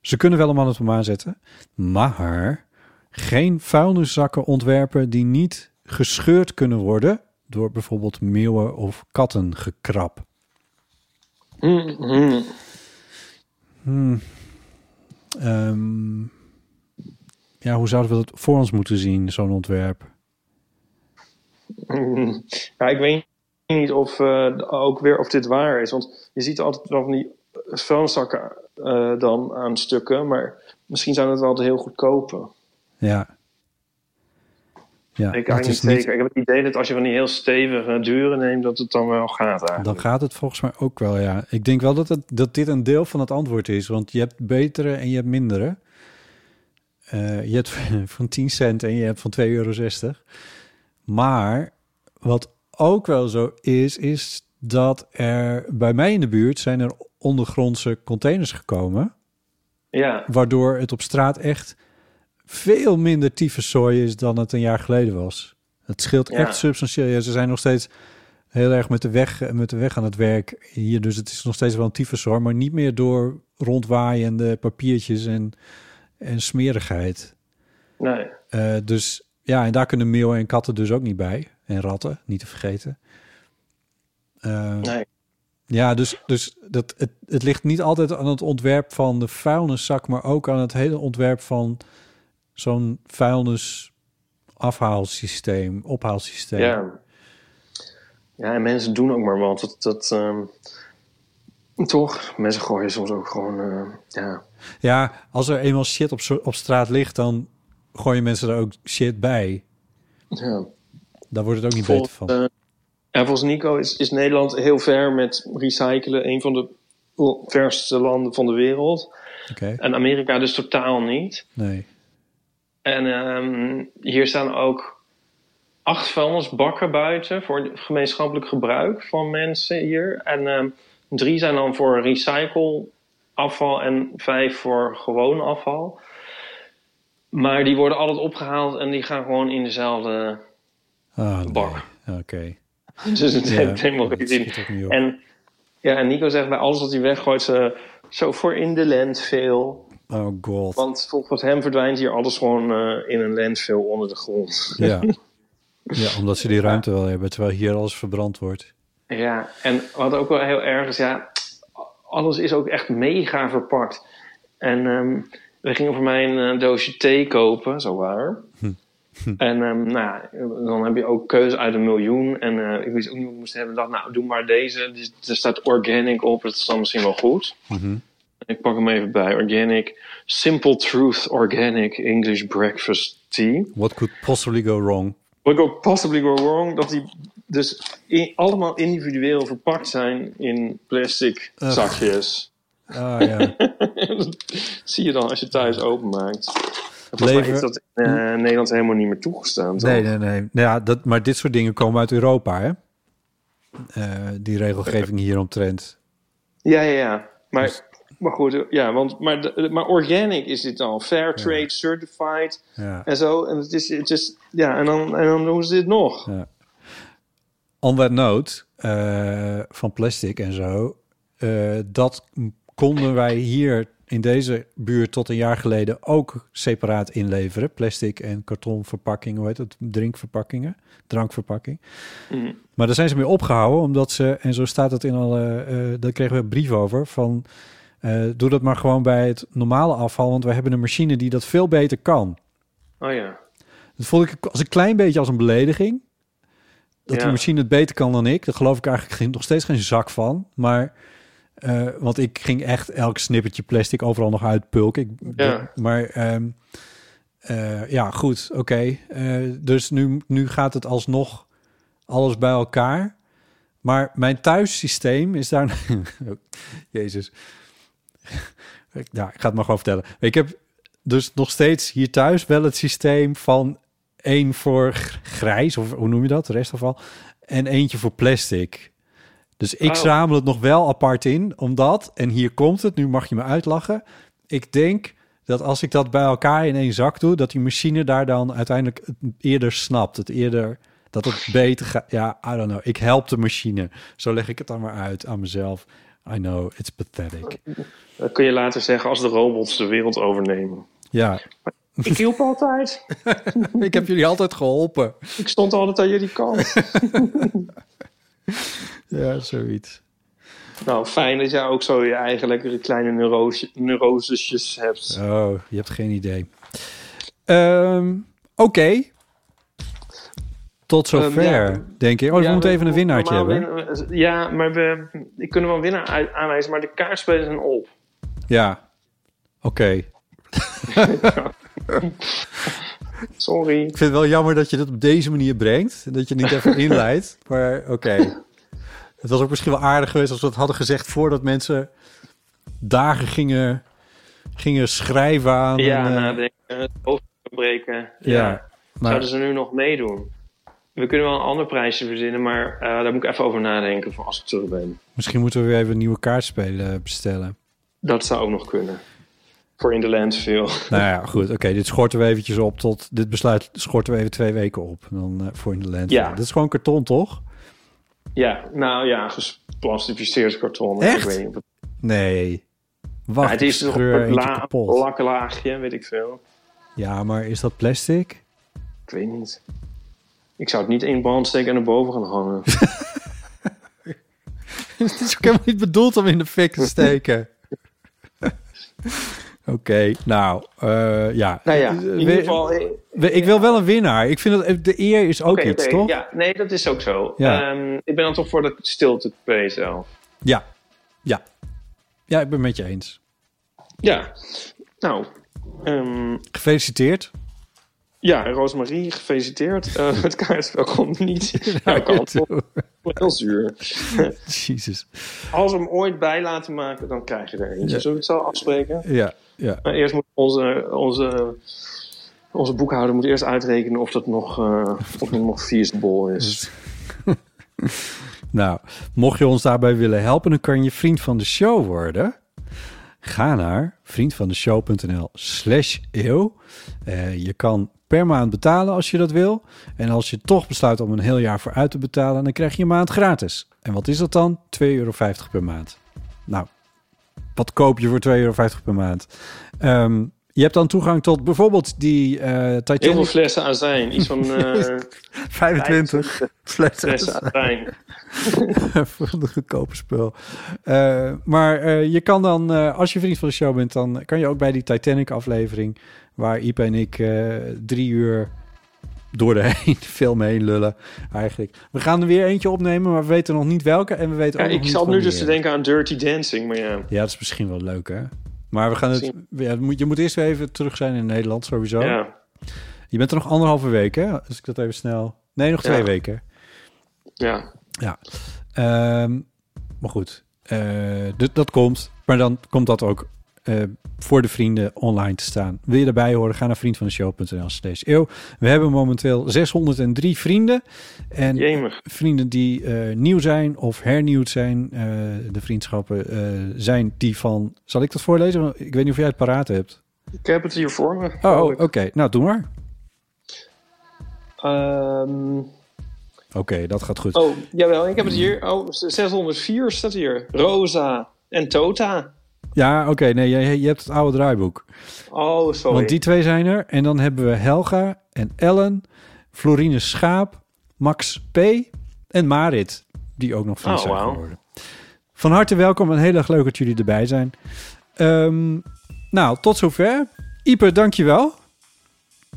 Ze kunnen wel een man op de maan zetten, maar geen vuilniszakken ontwerpen die niet gescheurd kunnen worden door bijvoorbeeld meeuwen of kattengekrab. Mhm. Hmm. Ehm, ja, hoe zouden we dat voor ons moeten zien, zo'n ontwerp? Mm, Ja, ik weet niet of, eh, ook weer of dit waar is. Want je ziet altijd wel van die vuilniszakken eh, dan aan stukken. Maar misschien zijn het wel de heel goedkope. Ja. Ja, ik eigenlijk is niet- zeker. Ik heb het idee dat als je van die heel stevige dure neemt, dat het dan wel gaat eigenlijk. Dan gaat het volgens mij ook wel, ja. Ik denk wel dat, het, dat dit een deel van het antwoord is. Want je hebt betere en je hebt mindere. Eh, je hebt van 10 cent en je hebt van 2,60 euro. Maar wat ook wel zo is, is dat er bij mij in de buurt zijn er ondergrondse containers gekomen. Ja, Waardoor het op straat echt veel minder tyfuszooi is dan het een jaar geleden was. Het scheelt Ja. echt substantieel. Ja, ze zijn nog steeds heel erg met de, weg, met de weg aan het werk hier. Dus het is nog steeds wel een tyfuszooi, maar niet meer door rondwaaiende papiertjes en, en smerigheid. nee. Eh, dus ja, en daar kunnen meeuwen en katten dus ook niet bij. En ratten, niet te vergeten. Eh, nee. ja, dus, dus dat, het, het ligt niet altijd aan het ontwerp van de vuilniszak, maar ook aan het hele ontwerp van zo'n vuilnisafhaalsysteem, ophaalsysteem. Ja. ja, en mensen doen ook maar wat. Dat, dat, ehm, toch, mensen gooien soms ook gewoon... eh, ja. Ja, als er eenmaal shit op, op straat ligt, dan gooien mensen er ook shit bij. Ja. Daar wordt het ook niet beter van. eh, ja, volgens Nico is, is Nederland heel ver met recyclen. Een van de verste landen van de wereld. Oké, En Amerika dus totaal niet. nee. En ehm, hier staan ook acht vuilnisbakken buiten voor gemeenschappelijk gebruik van mensen hier. En ehm, drie zijn dan voor recycleafval en vijf voor gewoon afval. Maar die worden altijd opgehaald en die gaan gewoon in dezelfde Ah, nee. bak. Oké. Dus het Ja, heeft helemaal geen zin. En, ja, en Nico zegt bij alles wat hij weggooit, ze, zo voor in de landfill. Oh god. Want volgens hem verdwijnt hier alles gewoon eh, in een landfill onder de grond. Ja. ja, omdat ze die ruimte wel hebben, terwijl hier alles verbrand wordt. Ja, en wat ook wel heel erg is, ja, alles is ook echt mega verpakt. En ehm, we gingen voor mij een eh, doosje thee kopen, zo waar. En ehm, nou, dan heb je ook keuze uit een miljoen. En eh, ik wist ook niet wat ik moest hebben. Ik dacht, nou, doe maar deze. Dus, er staat organic op, dat is dan misschien wel goed. Mhm. Ik pak hem even bij. Organic. Simple Truth Organic English Breakfast Tea. What could possibly go wrong? What could possibly go wrong? Dat die dus allemaal individueel verpakt zijn in plastic zakjes. Ah ja. dat zie je dan als je thuis openmaakt. Leven- is dat in eh, Nederland helemaal niet meer toegestaan. toch? Nee, nee, nee. Ja, dat, maar dit soort dingen komen uit Europa, hè? Eh, die regelgeving hieromtrent. Ja, ja, ja. Maar, Dus- maar goed, ja, want, maar, maar organic is dit al. Fair trade certified Ja. en zo. En, het is, het is, ja, en, dan, en dan doen ze dit nog. Ja. On that note, eh, van plastic en zo, eh, dat konden wij hier in deze buurt tot een jaar geleden ook separaat inleveren. Plastic en kartonverpakkingen, hoe heet het? Drinkverpakkingen, drankverpakking. Mhm. Maar daar zijn ze mee opgehouden, omdat ze, en zo staat het in alle, eh daar kregen we een brief over, van eh, doe dat maar gewoon bij het normale afval, want we hebben een machine die dat veel beter kan. Oh ja. Dat vond ik als een klein beetje als een belediging. Dat Ja. die machine het beter kan dan ik. Daar geloof ik eigenlijk geen, nog steeds geen zak van. Maar, eh, want ik ging echt elk snippertje plastic overal nog uitpulken. Ik, Ja. Maar ehm, eh, ja, goed, oké. Dus nu, nu gaat het alsnog alles bij elkaar. Maar mijn thuissysteem is daar... Jezus. Ik- ja, ik ga het maar gewoon vertellen. Ik heb dus nog steeds hier thuis wel het systeem van één voor gr- grijs, of hoe noem je dat, restafval, en eentje voor plastic. Dus ik Oh. zamel het nog wel apart in, omdat, en hier komt het, nu mag je me uitlachen. Ik denk dat als ik dat bij elkaar in één zak doe, dat die machine daar dan uiteindelijk het eerder snapt, het eerder dat het beter gaat. Ja, I don't know. Ik help de machine. Zo leg ik het dan maar uit aan mezelf. I know, it's pathetic. Dat kun je later zeggen als de robots de wereld overnemen. Ja, Ik hielp altijd. ik heb jullie altijd geholpen. Ik stond altijd aan jullie kant. Ja, zoiets. Nou, fijn dat jij ook zo je eigen lekkere kleine neurose, neurosesjes hebt. Oh, je hebt geen idee. Ehm, Oké. Tot zover, Ehm, ja. denk ik. Oh, we Ja, moeten we- even een winnaartje hebben. Ja, maar we, ik kunnen wel een winnaar aanwijzen, maar de kaartspelen zijn op. Ja. Oké. Sorry. Ik vind het wel jammer dat je dat op deze manier brengt. Dat je niet even inleidt. Maar oké. Het was ook misschien wel aardig geweest als we het hadden gezegd voordat mensen dagen gingen, gingen schrijven aan. Ja, en, eh, nadenken, het hoofd breken. Ja, Ja. maar- Zouden ze nu nog meedoen? We kunnen wel een ander prijsje verzinnen, maar eh, daar moet ik even over nadenken voor als ik terug ben. misschien moeten we weer even nieuwe kaartspelen bestellen. Dat zou ook nog kunnen. Voor in de landfill. Nou ja, goed. Oké, dit schorten we eventjes op tot... Dit besluit schorten we even twee weken op. Dan eh, voor in de land. Ja. Dit is gewoon karton, toch? Ja, nou ja, gesplastificeerd karton. Echt? Ik weet niet of het, Nee. Wacht, Ja, het is toch een la lakkenlaagje, weet ik veel. Ja, maar is dat plastic? Ik weet niet. Ik zou het niet in brand steken en naar boven gaan hangen. Het is ook helemaal niet bedoeld om in de fik te steken. Oké, nou, eh, ja. nou ja, Eh, in we- ieder geval... eh, we- ik wil wel een winnaar. Ik vind dat de eer is ook iets, toch? Ja, nee, dat is ook zo. Ja. Ehm, ik ben dan toch voor de stilte P zelf. Ja. Ja. Ja, ik ben het met je eens. Ja, nou, ehm, Gefeliciteerd. Ja, Rosemarie, gefeliciteerd. Eh, het kaartspel komt niet jouw kant op. Heel zuur. Jezus. Als we hem ooit bij laten maken, dan krijg je er eentje. Ja. Zullen we het zo afspreken? Ja, ja. Maar eerst moet onze, onze, onze boekhouder moet eerst uitrekenen of dat nog, eh of het nog feasible is. Nou, mocht je ons daarbij willen helpen, dan kan je vriend van de show worden. Ga naar vriendvandeshow.nl slash eeuw. Eh, je kan per maand betalen als je dat wil. En als je toch besluit om een heel jaar vooruit te betalen, dan krijg je een maand gratis. En wat is dat dan? 2,50 euro per maand. Nou, wat koop je voor 2,50 euro per maand? Ehm, je hebt dan toegang tot bijvoorbeeld die eh Heel veel Titanic flessen azijn. Iets van eh 25 flessen. flessen azijn. voor de goedkope spul. Eh, maar eh, je kan dan, eh, als je vriend van de show bent, dan kan je ook bij die Titanic-aflevering, waar Ipe en ik eh, drie uur door de heen, film heen lullen, eigenlijk. We gaan er weer eentje opnemen, maar we weten nog niet welke en we weten Ja, ook nog ik zat nu dus te denken aan Dirty Dancing, maar ja. Ja, dat is misschien wel leuk, hè? Maar we gaan het... Ja, je moet eerst weer even terug zijn in Nederland, sowieso. Ja, Je bent er nog anderhalve week, hè? Als ik dat even snel... Nee, nog twee Ja. weken. ja. Ja. Ehm, maar goed, eh, dat komt. Maar dan komt dat ook eh, voor de vrienden online te staan. Wil je erbij horen? Ga naar vriendvandeshow.nl slash eeuw. We hebben momenteel 603 vrienden. En Jemig. vrienden die eh, nieuw zijn of hernieuwd zijn. Eh, de vriendschappen zijn die van... Zal ik dat voorlezen? Ik weet niet of jij het paraat hebt. Ik heb het hier voor me. Oh, oh, oké. Nou, doe maar. Ehm, Oké, dat gaat goed. oh, jawel, ik heb het hier. Oh, 604 staat hier. Rosa en Tota. Ja, oké. nee, je, je hebt het oude draaiboek. Oh, sorry. Want die twee zijn er. En dan hebben we Helga en Ellen, Florine Schaap, Max P. en Marit, die ook nog vriend Oh, zijn geworden. Van harte welkom en heel erg leuk dat jullie erbij zijn. Ehm, nou, tot zover. Ipe, dankjewel.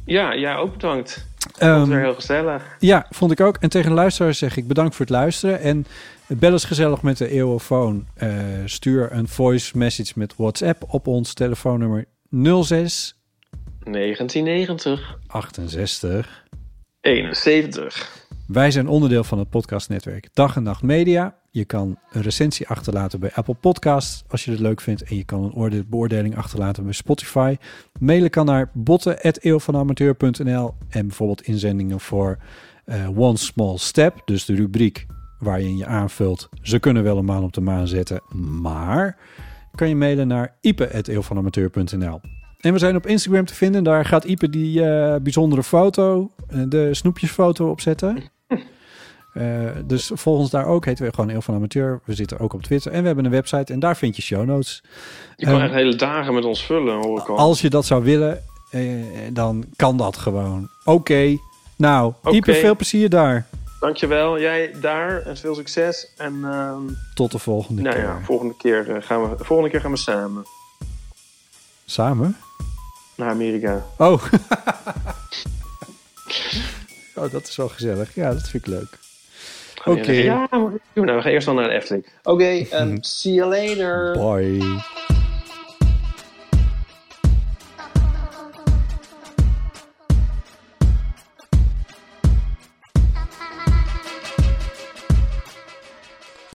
Ja, jij ook bedankt. Ehm, Dat was weer heel gezellig. Ja, vond ik ook. En tegen de luisteraars zeg ik bedankt voor het luisteren. En bel eens gezellig met de Eeuwofoon. Eh stuur een voice message met WhatsApp op ons telefoonnummer 06 1990. 68 71. Wij zijn onderdeel van het podcastnetwerk Dag en Nacht Media. Je kan een recensie achterlaten bij Apple Podcasts als je het leuk vindt. En je kan een oorde- beoordeling achterlaten bij Spotify. Mailen kan naar botten.eeuwvanamateur.nl En bijvoorbeeld inzendingen voor eh, One Small Step. Dus de rubriek waarin je aanvult. Ze kunnen wel een maan op de maan zetten, maar kan je mailen naar ipe.eeuwvanamateur.nl. En we zijn op Instagram te vinden. Daar gaat Ipe die eh, bijzondere foto, eh, de snoepjesfoto opzetten. Eh dus volg ons daar ook. Heten we gewoon Eeuw van Amateur. We zitten ook op Twitter. En we hebben een website. En daar vind je show notes. Je kan Ehm, echt hele dagen met ons vullen, hoor ik al. Als je dat zou willen, dan kan dat gewoon. Oké. Nou. Ipe, veel plezier daar. Dankjewel. Jij daar en veel succes. En ehm, Tot de volgende nou keer. ja, volgende keer, eh, gaan we, volgende keer gaan we samen Samen? naar Amerika. Oh. oh, dat is wel gezellig. Ja, dat vind ik leuk. Oké. Ja, maar- nou, we gaan eerst dan naar de Efteling. Oké, ehm, see you later. Bye.